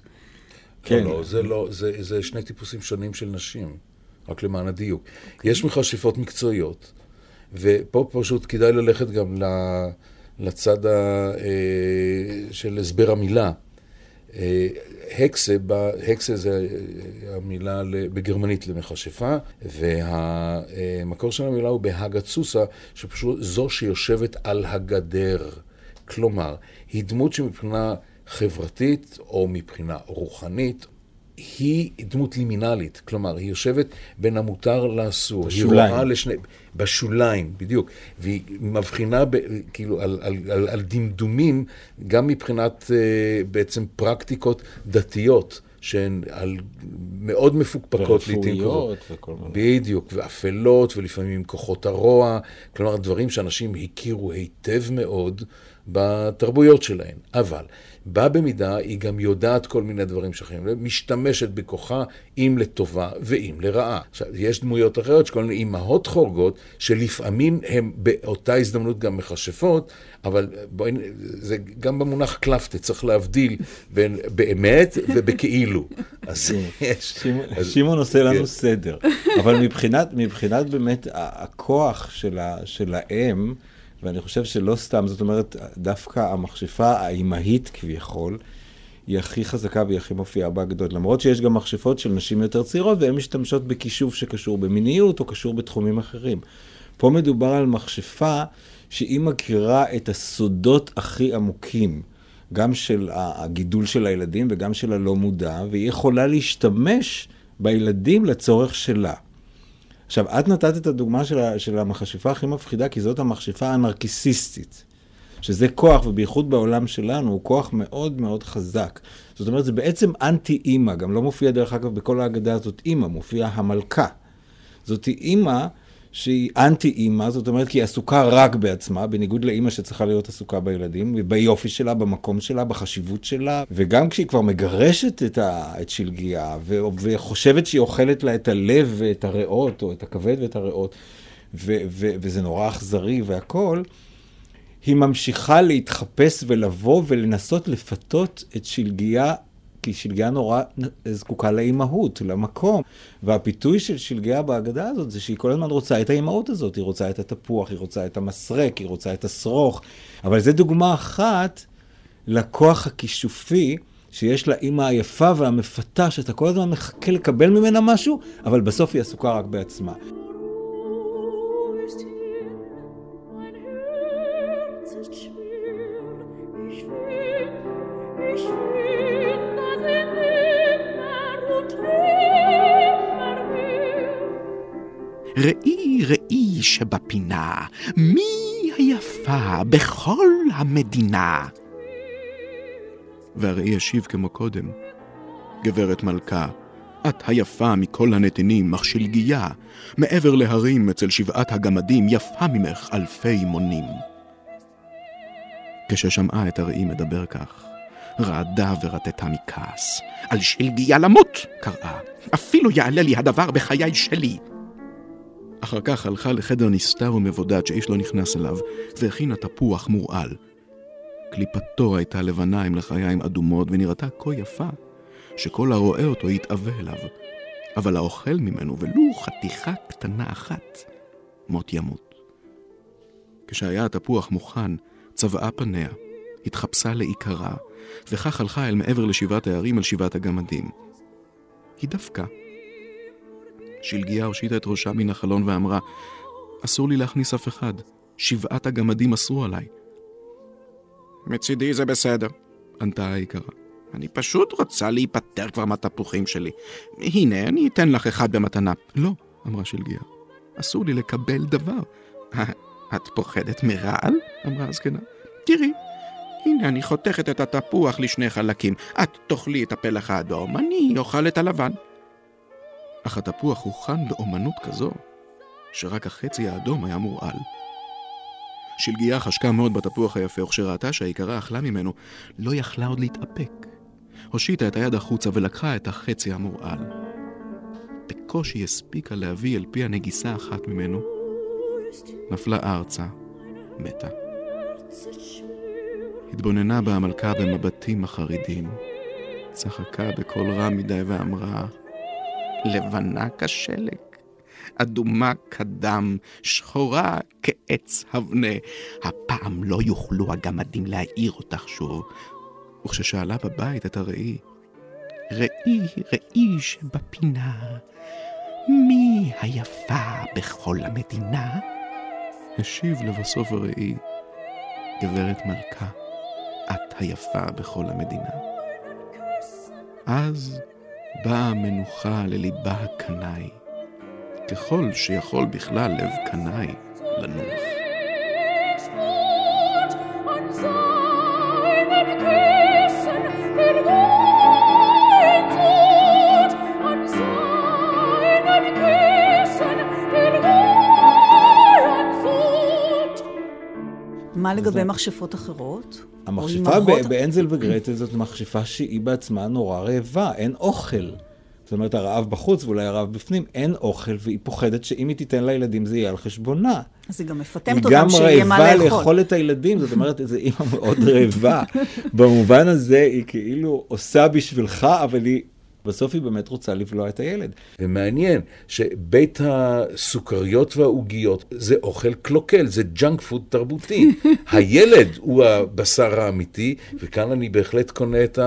כן. לא, לא, זה לא, זה, זה שני טיפוסים שונים של נשים, רק למען הדיוק. Okay. אוקיי. יש מכשפות מקצועיות, ופה פשוט כדאי ללכת גם לצד ה, אה, של הסבר המילה. אה, הקסה, הקסה זה המילה בגרמנית למכשפה, והמקור של המילה הוא בהגצוסה, שפשוט זו שיושבת על הגדר. כלומר, היא דמות שמבחינה חברתית או מבחינה רוחנית, היא דמות לימינלית, כלומר, היא יושבת בין המותר לאסור. בשוליים. היא רואה לשני... בשוליים, בדיוק. והיא מבחינה ב, כאילו על, על, על, על דמדומים, גם מבחינת אה, בעצם פרקטיקות דתיות. שהן על, מאוד מפוקפקות לעיתים קרובות. וכל מיני. בדיוק, ואפלות, ולפעמים כוחות הרוע. כלומר, דברים שאנשים הכירו היטב מאוד בתרבויות שלהם. אבל בה במידה היא גם יודעת כל מיני דברים שאחרים, משתמשת בכוחה, אם לטובה ואם לרעה. עכשיו, יש דמויות אחרות, שכל מיני אימהות חורגות, שלפעמים הן באותה הזדמנות גם מכשפות, אבל בואי, זה גם במונח קלפטה, צריך להבדיל בין באמת ובכאילו. אז יש... שמעון עושה לנו כן. סדר. אבל מבחינת, מבחינת באמת הכוח של האם, ואני חושב שלא סתם, זאת אומרת, דווקא המכשפה האימהית כביכול, היא הכי חזקה והיא הכי מופיעה בהגדות. למרות שיש גם מכשפות של נשים יותר צעירות, והן משתמשות בכישוף שקשור במיניות או קשור בתחומים אחרים. פה מדובר על מכשפה שהיא מכירה את הסודות הכי עמוקים, גם של הגידול של הילדים וגם של הלא מודע, והיא יכולה להשתמש בילדים לצורך שלה. עכשיו, את נתת את הדוגמה של, של המכשפה הכי מפחידה, כי זאת המכשפה הנרקיסיסטית. שזה כוח, ובייחוד בעולם שלנו, הוא כוח מאוד מאוד חזק. זאת אומרת, זה בעצם אנטי-אימא, גם לא מופיע דרך אגב בכל ההגדה הזאת אימא, מופיע המלכה. זאת אימא שהיא אנטי אימא, זאת אומרת כי היא עסוקה רק בעצמה, בניגוד לאימא שצריכה להיות עסוקה בילדים, ביופי שלה, במקום שלה, בחשיבות שלה, וגם כשהיא כבר מגרשת את, ה, את שלגיה, ו, וחושבת שהיא אוכלת לה את הלב ואת הריאות, או את הכבד ואת הריאות, ו, ו, וזה נורא אכזרי והכול, היא ממשיכה להתחפש ולבוא ולנסות לפתות את שלגיה כי שלגיה נורא זקוקה לאימהות, למקום. והפיתוי של שלגיה בהגדה הזאת זה שהיא כל הזמן רוצה את האימהות הזאת. היא רוצה את התפוח, היא רוצה את המסרק, היא רוצה את השרוך. אבל זו דוגמה אחת לכוח הכישופי. שיש לה אימא היפה והמפתה, שאתה כל הזמן מחכה לקבל ממנה משהו, אבל בסוף היא עסוקה רק בעצמה. ראי ראי שבפינה, מי היפה בכל המדינה? והראי ישיב כמו קודם, גברת מלכה, את היפה מכל הנתינים, אך שלגיה, מעבר להרים אצל שבעת הגמדים, יפה ממך אלפי מונים. כששמעה את הראי מדבר כך, רעדה ורטטה מכעס. על שלגיה למות, קראה. אפילו יעלה לי הדבר בחיי שלי. אחר כך הלכה לחדר נסתר ומבודד שאיש לא נכנס אליו, והכינה תפוח מורעל. קליפתו הייתה לבנה עם לחיים אדומות, ונראתה כה יפה, שכל הרואה אותו יתאווה אליו. אבל האוכל ממנו, ולו חתיכה קטנה אחת, מות ימות. כשהיה התפוח מוכן, צבעה פניה, התחפשה לעיקרה, וכך הלכה אל מעבר לשבעת הערים על שבעת הגמדים. היא דווקא שלגיה הושיטה את ראשה מן החלון ואמרה, אסור לי להכניס אף אחד, שבעת הגמדים אסרו עליי. מצידי זה בסדר, ענתה היקרה. אני פשוט רוצה להיפטר כבר מהתפוחים שלי. הנה, אני אתן לך אחד במתנה. לא, אמרה שלגיה, אסור לי לקבל דבר. את פוחדת מרעל? אמרה הזקנה. תראי, הנה, אני חותכת את התפוח לשני חלקים. את תאכלי את הפלח האדום, אני אוכל את הלבן. אך התפוח הוכן באומנות כזו, שרק החצי האדום היה מורעל. שלגיה חשקה מאוד בתפוח היפה, וכשראתה שהעיקרה אכלה ממנו, לא יכלה עוד להתאפק. הושיטה את היד החוצה ולקחה את החצי המורעל. בקושי הספיקה להביא אל פי הנגיסה אחת ממנו, נפלה ארצה, מתה. התבוננה בה המלכה במבטים מחרידים, צחקה בקול רם מדי ואמרה, לבנה כשלג, אדומה כדם, שחורה כעץ הבנה. הפעם לא יוכלו הגמדים להעיר אותך שוב. וכששאלה בבית את הראי, ראי, ראי שבפינה, מי היפה בכל המדינה? השיב לבסוף הראי, גברת מלכה, את היפה בכל המדינה. אז באה המנוחה לליבה הקנאי, ככל שיכול בכלל לב קנאי לנוח. מה לגבי מכשפות אחרות? המכשפה? בהנזל וגרטל זאת מכשפה שהיא בעצמה נורא רעבה, אין אוכל. זאת אומרת, הרעב בחוץ ואולי הרעב בפנים, אין אוכל, והיא פוחדת שאם היא תיתן לילדים זה יהיה על חשבונה. אז היא גם היא מפטמת גם אותם שיהיה מה רעבה לאכול. לאכול את הילדים, זאת אומרת, איזו אימא מאוד רעבה. במובן הזה, היא כאילו עושה בשבילך, אבל היא, בסוף היא באמת רוצה לבלוע את הילד. ומעניין שבית הסוכריות והעוגיות זה אוכל קלוקל, זה junk food תרבותי. הילד הוא הבשר האמיתי, וכאן אני בהחלט קונה את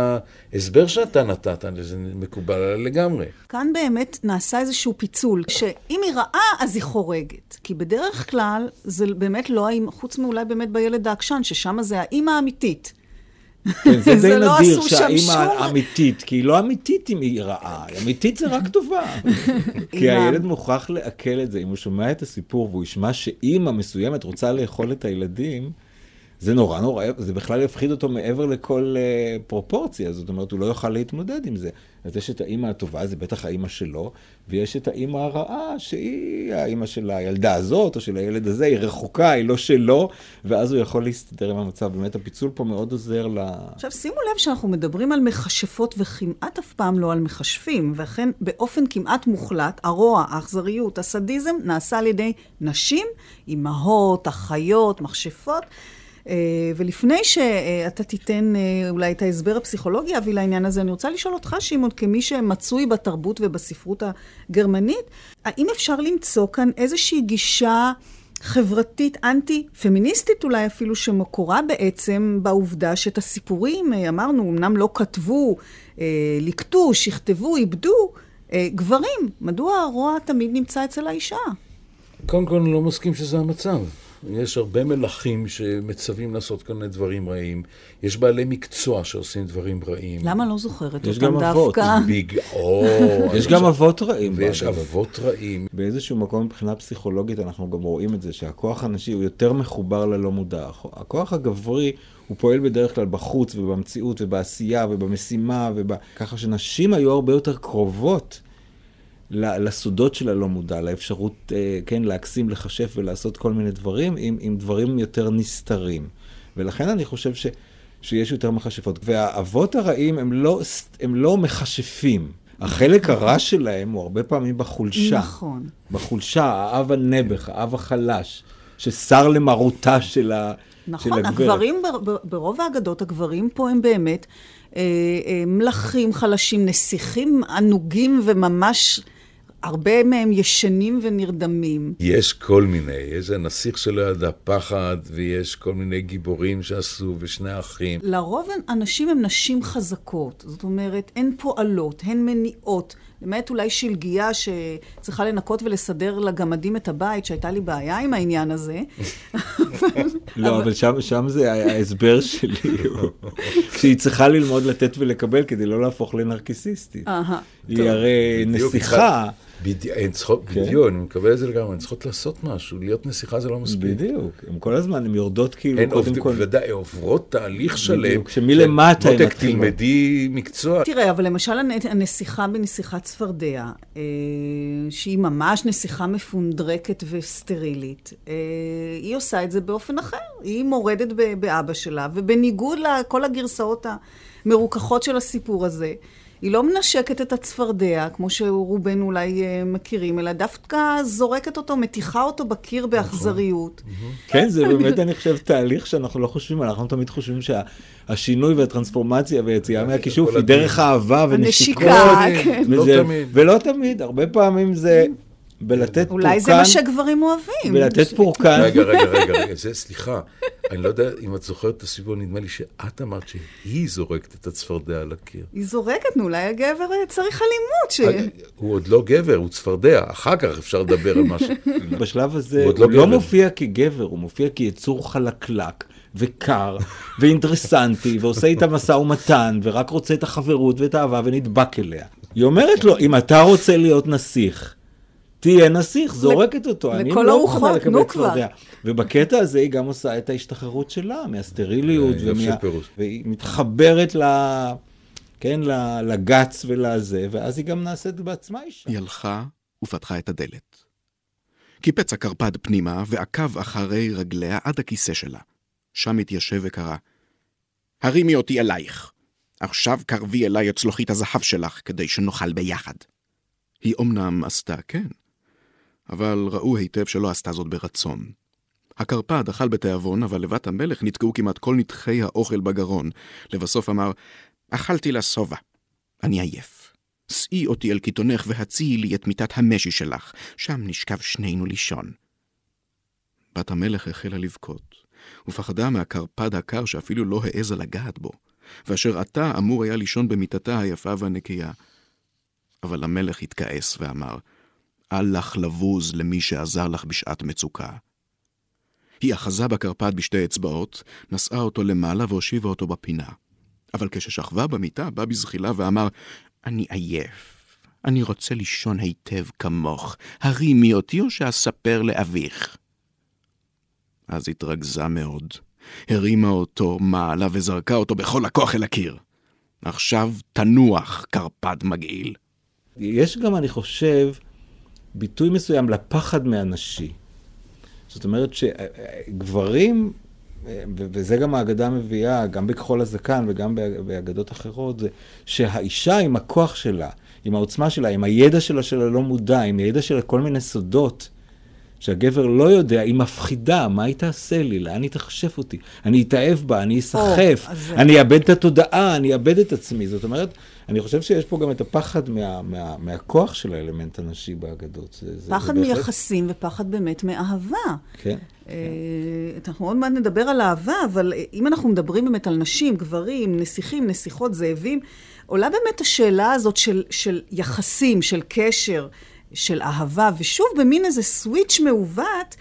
ההסבר שאתה נתת, זה מקובל עליי לגמרי. כאן באמת נעשה איזשהו פיצול, שאם היא רעה, אז היא חורגת. כי בדרך כלל, זה באמת לא האמא, חוץ מאולי באמת בילד העקשן, ששם זה האימא האמיתית. כן, זה די לא נדיר שהאימא האמיתית, כי היא לא אמיתית אם היא רעה, אמיתית זה רק טובה. כי הילד מוכרח לעכל את זה, אם הוא שומע את הסיפור והוא ישמע שאימא מסוימת רוצה לאכול את הילדים, זה נורא נורא, זה בכלל יפחיד אותו מעבר לכל uh, פרופורציה, זאת אומרת, הוא לא יוכל להתמודד עם זה. אז יש את האימא הטובה, זה בטח האימא שלו, ויש את האימא הרעה, שהיא האימא של הילדה הזאת, או של הילד הזה, היא רחוקה, היא לא שלו, ואז הוא יכול להסתדר עם המצב. באמת, הפיצול פה מאוד עוזר ל... עכשיו, שימו לב שאנחנו מדברים על מכשפות וכמעט אף פעם לא על מכשפים, ואכן באופן כמעט מוחלט, הרוע, האכזריות, הסדיזם, נעשה על ידי נשים, אימהות, אחיות, מכשפות. אה, ולפני שאתה תיתן אה, אולי את ההסבר הפסיכולוגי, אבי, לעניין הזה, אני רוצה לשאול אותך, שמעון, כמי שמצוי בתרבות ובספרות הגרמנית, האם אפשר למצוא כאן איזושהי גישה חברתית אנטי-פמיניסטית אולי אפילו, שמקורה בעצם בעובדה שאת הסיפורים, אה, אמרנו, אמנם לא כתבו, ליקטו, שכתבו, איבדו, גברים. מדוע הרוע תמיד נמצא אצל האישה? קודם כל, אני לא מסכים שזה המצב. יש הרבה מלכים שמצווים לעשות כל מיני דברים רעים. יש בעלי מקצוע שעושים דברים רעים. למה לא זוכרת יש אותם גם אבות. דווקא? ביג... או, יש גם אבות רעים. ויש. אבות רעים. באיזשהו מקום מבחינה פסיכולוגית אנחנו גם רואים את זה, שהכוח הנשי הוא יותר מחובר ללא מודע. הכוח הגברי הוא פועל בדרך כלל בחוץ ובמציאות ובעשייה ובמשימה, וב... ככה שנשים היו הרבה יותר קרובות לסודות של הלא מודע, לאפשרות, אה, כן, להקסים, לחשף ולעשות כל מיני דברים עם, עם דברים יותר נסתרים. ולכן אני חושב ש... שיש יותר מכשפות. והאבות הרעים הם לא, הם לא מכשפים. החלק הרע שלהם הוא הרבה פעמים בחולשה. נכון. בחולשה, האב הנעבך, האב החלש, שסר למרותה של, ה... של נכון, הגברת. הגברים, ב- ב- ברוב האגדות, הגברים פה הם באמת אה, אה, מלכים חלשים, נסיכים ענוגים וממש, הרבה מהם ישנים ונרדמים. יש כל מיני, יש הנסיך שלא ידע פחד, ויש כל מיני גיבורים שעשו, ושני אחים. לרוב הנשים הן נשים חזקות, זאת אומרת, הן פועלות, הן מניעות. למעט אולי שלגיה שצריכה לנקות ולסדר לגמדים את הבית, שהייתה לי בעיה עם העניין הזה. לא, אבל שם, שם זה ההסבר שלי, שהיא צריכה ללמוד לתת ולקבל כדי לא להפוך לנרקיסיסטית. אהה, היא. הרי נסיכה, בדי- הן צריכות, כן. בדיוק, אני מקבל את זה לגמרי, הן צריכות לעשות משהו, להיות נסיכה זה לא מספיק. בדיוק, הם כל הזמן, הם יורדות כאילו, הן קודם כל... בוודאי עוברות תהליך שלם. בדיוק, שמלמטה הן מותק, מתחילות. תלמדי מקצוע. תראה, אבל למשל הנ- הנסיכה בנסיכת צפרדע, אה, שהיא ממש נסיכה מפונדרקת וסטרילית, אה, היא עושה את זה באופן אחר. היא מורדת ב- באבא שלה, ובניגוד לכל הגרסאות המרוככות של הסיפור הזה, היא לא מנשקת את הצפרדע, כמו שרובנו אולי אה, מכירים, אלא דווקא זורקת אותו, מתיחה אותו בקיר באכזריות. כן, זה באמת, אני חושב, תהליך שאנחנו לא חושבים עליו. אנחנו תמיד חושבים שהשינוי והטרנספורמציה והיציאה מהכישוף היא דרך אהבה ונשיקות. הנשיקה, כן. לא. ולא תמיד, הרבה פעמים זה בלתת פורקן. אולי זה מה שגברים אוהבים. ולתת פורקן. רגע, רגע, רגע, רגע, זה, סליחה, אני לא יודע אם את זוכרת את הסיפור, נדמה לי שאת אמרת שהיא זורקת את הצפרדע על הקיר. היא זורקת, נו, אולי הגבר אה, צריך אלימות. ש... הוא עוד לא גבר, הוא צפרדע, אחר כך אפשר לדבר על משהו. בשלב הזה הוא הוא עוד לא לא גבר. מופיע כגבר, הוא מופיע כיצור חלקלק וקר ואינטרסנטי, ועושה איתה משא ומתן, ורק רוצה את החברות ואת האהבה ונדבק אליה. היא אומרת לו, אם אתה רוצה להיות נסיך, תהיה נסיך, זורקת אותו. אני לא מוכנה לקבל. צפרדע. ובקטע הזה היא גם עושה את ההשתחררות שלה, מהסטריליות, אה, ומה... והיא מתחברת ל... כן, ל- לגץ ולזה, ואז היא גם נעשית בעצמה אישה. היא הלכה ופתחה את הדלת. קיפץ הקרפד פנימה ועקב אחרי רגליה עד הכיסא שלה. שם התיישב וקרא, הרימי אותי אלייך. עכשיו קרבי אליי את צלוחית הזהב שלך, כדי שנאכל ביחד. היא אמנם עשתה כן, אבל ראו היטב שלא עשתה זאת ברצון. הקרפד אכל בתיאבון, אבל לבת המלך נתקעו כמעט כל נתחי האוכל בגרון. לבסוף אמר, אכלתי לשובע. אני עייף. שאי אותי אל קיתונך והציעי לי את מיטת המשי שלך, שם נשכב שנינו לישון. בת המלך החלה לבכות, ופחדה מהקרפד הקר שאפילו לא העזה לגעת בו, ואשר עתה אמור היה לישון במיטתה היפה והנקייה. אבל המלך התכעס ואמר, אל לך לבוז למי שעזר לך בשעת מצוקה. היא אחזה בקרפד בשתי אצבעות, נשאה אותו למעלה והושיבה אותו בפינה. אבל כששכבה במיטה, בא בזחילה ואמר, אני עייף. אני רוצה לישון היטב כמוך. הרימי אותי או שאספר לאביך. אז התרגזה מאוד. הרימה אותו מעלה וזרקה אותו בכל הכוח אל הקיר. עכשיו תנוח, קרפד מגעיל. יש גם, אני חושב, ביטוי מסוים לפחד מהנשי. זאת אומרת שגברים, וזה גם האגדה מביאה, גם בכחול הזקן וגם באג- באגדות אחרות, זה שהאישה עם הכוח שלה, עם העוצמה שלה, עם הידע שלה של הלא מודע, עם הידע של כל מיני סודות, שהגבר לא יודע, היא מפחידה, מה היא תעשה לי, לאן היא תכשף אותי? אני אתאהב בה, אני אסחף, זה- אני אאבד את התודעה, אני אאבד את עצמי. זאת אומרת, אני חושב שיש פה גם את הפחד מה, מה, מהכוח של האלמנט הנשי באגדות. זה, פחד זה בהחלט- מיחסים ופחד באמת מאהבה. כן. אה, אנחנו עוד מעט נדבר על אהבה, אבל אם אנחנו מדברים באמת על נשים, גברים, נסיכים, נסיכות, זאבים, עולה באמת השאלה הזאת של, של יחסים, של קשר, של אהבה, ושוב, במין איזה סוויץ' מעוות,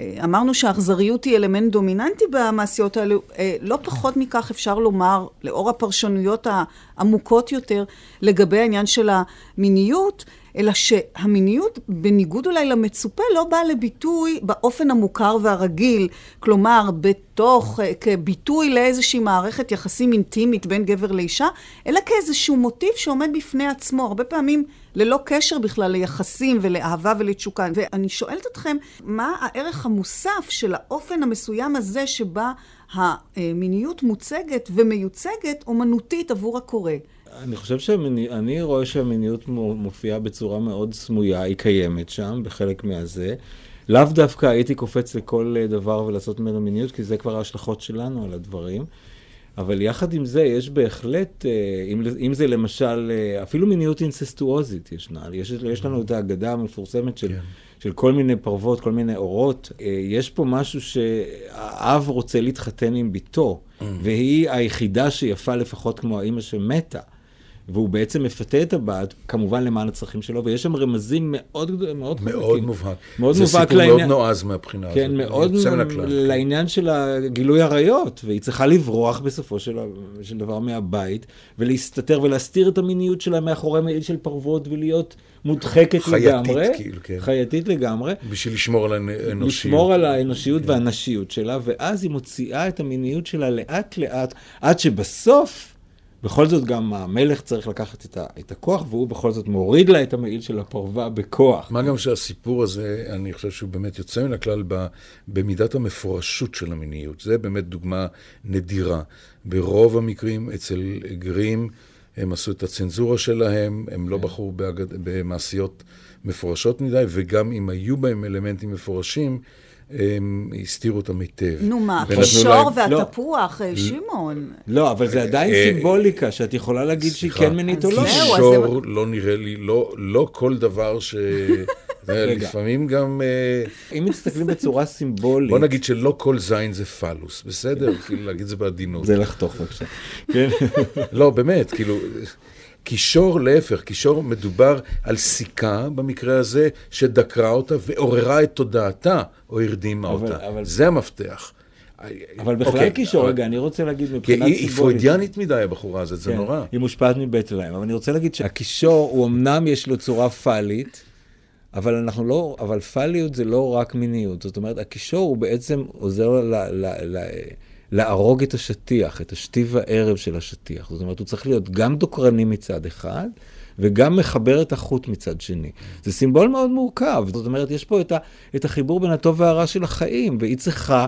אה, אמרנו שהאכזריות היא אלמנט דומיננטי במעשיות האלו, אה, לא פחות מכך אפשר לומר, לאור הפרשנויות העמוקות יותר, לגבי העניין של המיניות, אלא שהמיניות, בניגוד אולי למצופה, לא באה לביטוי באופן המוכר והרגיל. כלומר, בתוך, אה, כביטוי לאיזושהי מערכת יחסים אינטימית בין גבר לאישה, אלא כאיזשהו מוטיב שעומד בפני עצמו, הרבה פעמים ללא קשר בכלל ליחסים ולאהבה ולתשוקה. ואני שואלת אתכם, מה הערך המוסף של האופן המסוים הזה שבה המיניות מוצגת ומיוצגת אומנותית עבור הקורא? אני חושב שאני אני רואה שהמיניות מו- מופיעה בצורה מאוד סמויה, היא קיימת שם, בחלק מהזה. לאו דווקא הייתי קופץ לכל אה, דבר ולעשות ממנו מיניות, כי זה כבר ההשלכות שלנו על הדברים. אבל יחד עם זה, יש בהחלט, אה, אם, אם זה למשל, אה, אפילו מיניות אינססטואוזית ישנה. יש, יש לנו את האגדה המפורסמת של, כן. של כל מיני פרוות, כל מיני אורות. יש פה משהו שהאב רוצה להתחתן עם בתו, והיא היחידה שיפה לפחות כמו האימא שמתה. והוא בעצם מפתה את הבת, כמובן למען הצרכים שלו, ויש שם רמזים מאוד מאוד מאוד חזקים. מובהק. מאוד זה מובהק סיפור מאוד לעניין- נועז מהבחינה הזאת. כן, מאוד הכלל. לעניין של הגילוי עריות, והיא צריכה לברוח בסופו של, של דבר מהבית, ולהסתתר ולהסתיר את המיניות שלה מאחורי מעיל של פרוות, ולהיות מודחקת חייתית, לגמרי. כאילו, כן. חייתית לגמרי. בשביל לשמור על האנושיות. לשמור על האנושיות כן. והנשיות שלה, ואז היא מוציאה את המיניות שלה לאט לאט, עד שבסוף, בכל זאת גם המלך צריך לקחת את, ה, את הכוח, והוא בכל זאת מוריד לה את המעיל של הפרווה בכוח. מה גם שהסיפור הזה, אני חושב שהוא באמת יוצא מן הכלל ב, במידת המפורשות של המיניות. זה באמת דוגמה נדירה. ברוב המקרים אצל גרים, הם עשו את הצנזורה שלהם, הם לא בחרו באגד, במעשיות מפורשות מדי, וגם אם היו בהם אלמנטים מפורשים, הם הסתירו אותם היטב. נו מה, הקישור והתפוח, אה, שמעון. לא, אבל זה עדיין אה, סימבוליקה, שאת יכולה להגיד שהיא. כן מינית או לא. קישור לא נראה לי, לא, לא כל דבר ש... לפעמים גם... אה, אם מסתכלים בצורה סימבולית, בוא נגיד שלא כל זין זה פלוס, בסדר? כאילו להגיד את זה בעדינות. זה לחתוך בבקשה. כן. לא, באמת, כאילו, קישור להפך, קישור מדובר על סיכה, במקרה הזה, שדקרה אותה ועוררה את תודעתה, או הרדימה אבל- אותה. אבל- זה המפתח. אבל בכלל אוקיי, קישור, אבל- רגע, אני רוצה להגיד היא סימבולית. היא פרוידיאנית מדי, הבחורה הזאת, זה כן, נורא. היא מושפעת מבית להם, אבל אני רוצה להגיד שהקישור, הוא אמנם יש לו צורה פאלית, אבל אנחנו לא, אבל פאליות זה לא רק מיניות. זאת אומרת, הקישור הוא בעצם עוזר ל, ל, ל, להרוג את השטיח, את השתי הערב של השטיח. זאת אומרת, הוא צריך להיות גם דוקרני מצד אחד, וגם מחבר את החוט מצד שני. זה סימבול מאוד מורכב. זאת אומרת, יש פה את, ה, את החיבור בין הטוב והרע של החיים, והיא צריכה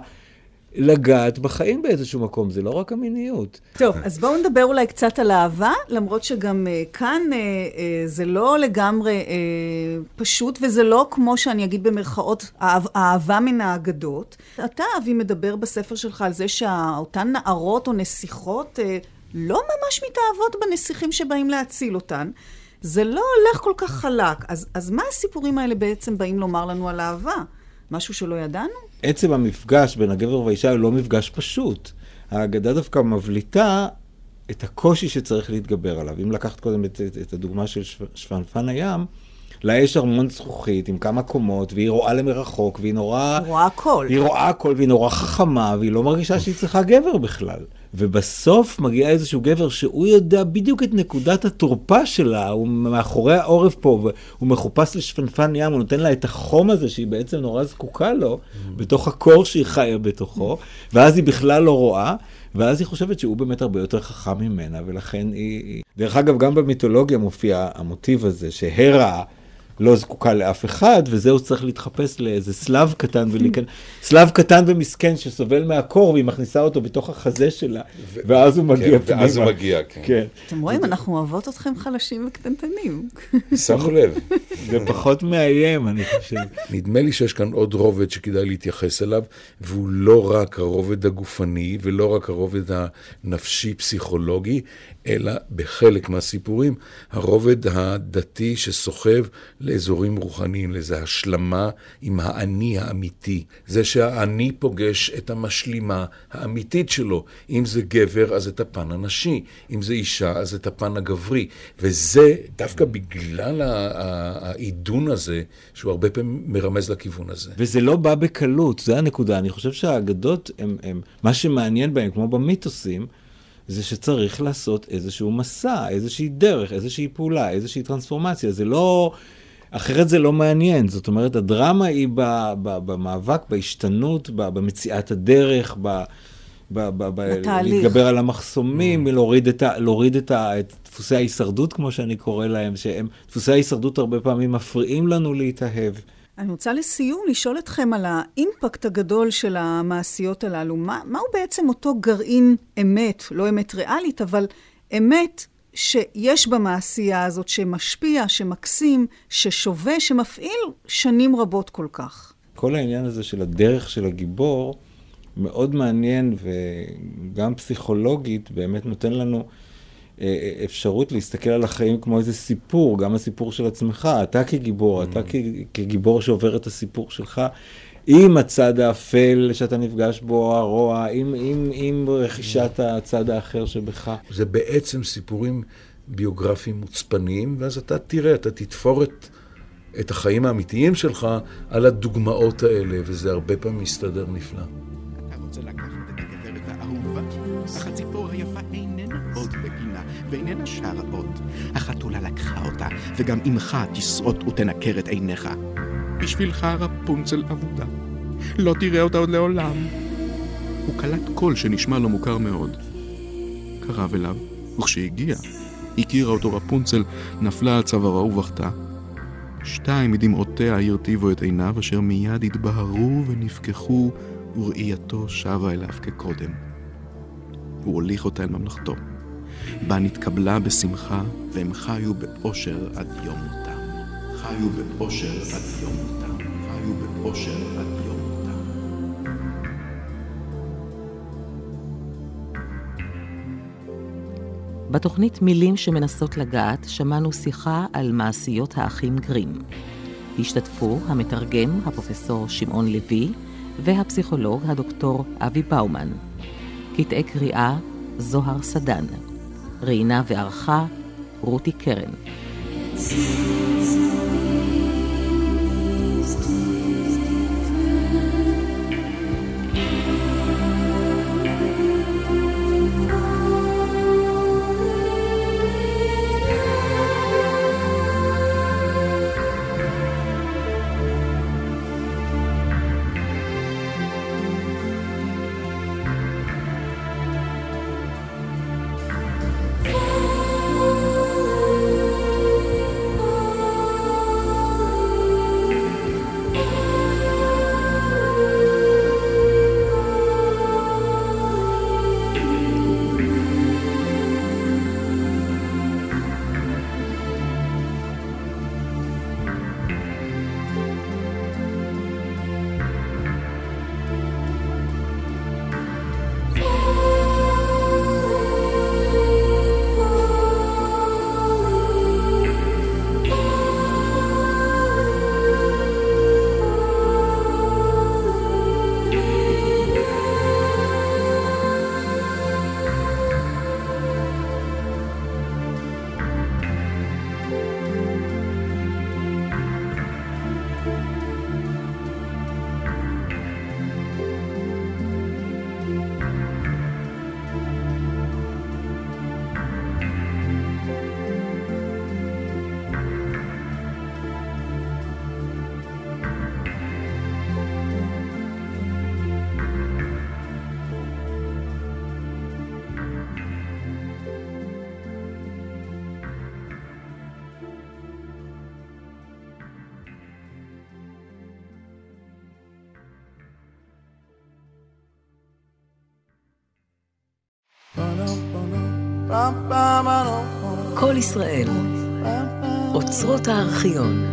לגעת בחיים באיזשהו מקום, זה לא רק המיניות. טוב, אז בואו נדבר אולי קצת על אהבה, למרות שגם uh, כאן uh, uh, זה לא לגמרי uh, פשוט, וזה לא כמו שאני אגיד במרכאות, אהב, אהבה מן האגדות. אתה, אבי, מדבר בספר שלך על זה שאותן נערות או נסיכות uh, לא ממש מתאהבות בנסיכים שבאים להציל אותן. זה לא הולך כל כך חלק. אז, אז מה הסיפורים האלה בעצם באים לומר לנו על אהבה? משהו שלא ידענו? עצם המפגש בין הגבר והאישה הוא לא מפגש פשוט. ההגדה דווקא מבליטה את הקושי שצריך להתגבר עליו. אם לקחת קודם את, את, את הדוגמה של שו- שפנפן הים, לה יש ארמון זכוכית עם כמה קומות, והיא רואה למרחוק, והיא נורא... רואה הכל. היא רואה הכל, והיא נורא חכמה, והיא לא מרגישה שהיא צריכה גבר בכלל. ובסוף מגיע איזשהו גבר שהוא יודע בדיוק את נקודת התורפה שלה, הוא מאחורי העורף פה, והוא מחופש לשפנפן ים, הוא נותן לה את החום הזה שהיא בעצם נורא זקוקה לו, בתוך הקור שהיא חיה בתוכו, ואז היא בכלל לא רואה. ואז היא חושבת שהוא באמת הרבה יותר חכם ממנה, ולכן היא... היא- דרך אגב, גם במיתולוגיה מופיע המוטיב הזה, שהרה לא זקוקה לאף אחד, וזהו צריך להתחפש לאיזה סלב קטן ולהיכנס... סלב קטן ומסכן שסובל מהקור, והיא מכניסה אותו בתוך החזה שלה, ואז הוא מגיע כן, פנימה. ואז הוא מגיע, כן. כן. אתם רואים, אנחנו אוהבות אתכם חלשים וקטנטנים. שמו לב. זה פחות מאיים, אני חושב. נדמה לי שיש כאן עוד רובד שכדאי להתייחס אליו, והוא לא רק הרובד הגופני ולא רק הרובד הנפשי-פסיכולוגי, אלא בחלק מהסיפורים, הרובד הדתי שסוחב לאזורים רוחניים, לאיזו השלמה עם האני האמיתי. זה שהאני פוגש את המשלימה האמיתית שלו. אם זה גבר, אז את הפן הנשי. אם זה אישה, אז את הפן הגברי. וזה דווקא בגלל העידון הזה, שהוא הרבה פעמים מרמז לכיוון הזה. וזה לא בא בקלות, זה הנקודה. אני חושב שהאגדות, הם, הם, מה שמעניין בהם, כמו במיתוסים, זה שצריך לעשות איזשהו מסע, איזושהי דרך, איזושהי פעולה, איזושהי טרנספורמציה. זה לא... אחרת זה לא מעניין. זאת אומרת, הדרמה היא ב, ב, במאבק, בהשתנות, ב, במציאת הדרך, ב... ב, ב, ב, בתהליך. להתגבר על המחסומים, להוריד, את, ה, להוריד את, ה, את דפוסי ההישרדות, כמו שאני קורא להם, שהם, דפוסי ההישרדות הרבה פעמים מפריעים לנו להתאהב. אני רוצה לסיום לשאול אתכם על האימפקט הגדול של המעשיות הללו. מה, מהו בעצם אותו גרעין אמת, לא אמת ריאלית, אבל אמת שיש במעשייה הזאת, שמשפיע, שמקסים, ששווה, שמפעיל שנים רבות כל כך? כל העניין הזה של הדרך של הגיבור מאוד מעניין וגם פסיכולוגית באמת נותן לנו אפשרות להסתכל על החיים כמו איזה סיפור, גם הסיפור של עצמך, אתה כגיבור, אתה כ- כגיבור שעובר את הסיפור שלך. עם הצד האפל שאתה נפגש בו, הרוע, עם, עם, עם רכישת הצד האחר שבך. זה בעצם סיפורים ביוגרפיים מוצפנים, ואז אתה תראה, אתה תתפור את, את החיים האמיתיים שלך על הדוגמאות האלה, וזה הרבה פעמים מסתדר נפלא. אתה רוצה לקחת ואיננה שרה עוד. החתולה לקחה אותה, וגם אמך תשרוט ותנקר את עיניך. בשבילך רפונצל אבודה. לא תראה אותה עוד לעולם. הוא קלט קול שנשמע לו מוכר מאוד. קרב אליו, וכשהגיע, הכירה אותו רפונצל, נפלה על צווארה ובכתה. שתיים מדמעותיה הרטיבו את עיניו, אשר מיד התבהרו ונפקחו, וראייתו שבה אליו כקודם. הוא הוליך אותה אל ממלכתו, בה נתקבלה בשמחה, והם חיו באושר עד יום מותם. חיו באושר עד יום מותם. חיו באושר עד יום מותם. בתוכנית מילים שמנסות לגעת שמענו שיחה על מעשיות האחים גרים. השתתפו המתרגם, הפרופסור שמעון לוי, והפסיכולוג, הדוקטור אבי באומן. קטעי קריאה, זוהר סדן. ראיינה וערכה, רותי קרן. כל ישראל, אוצרות הארכיון.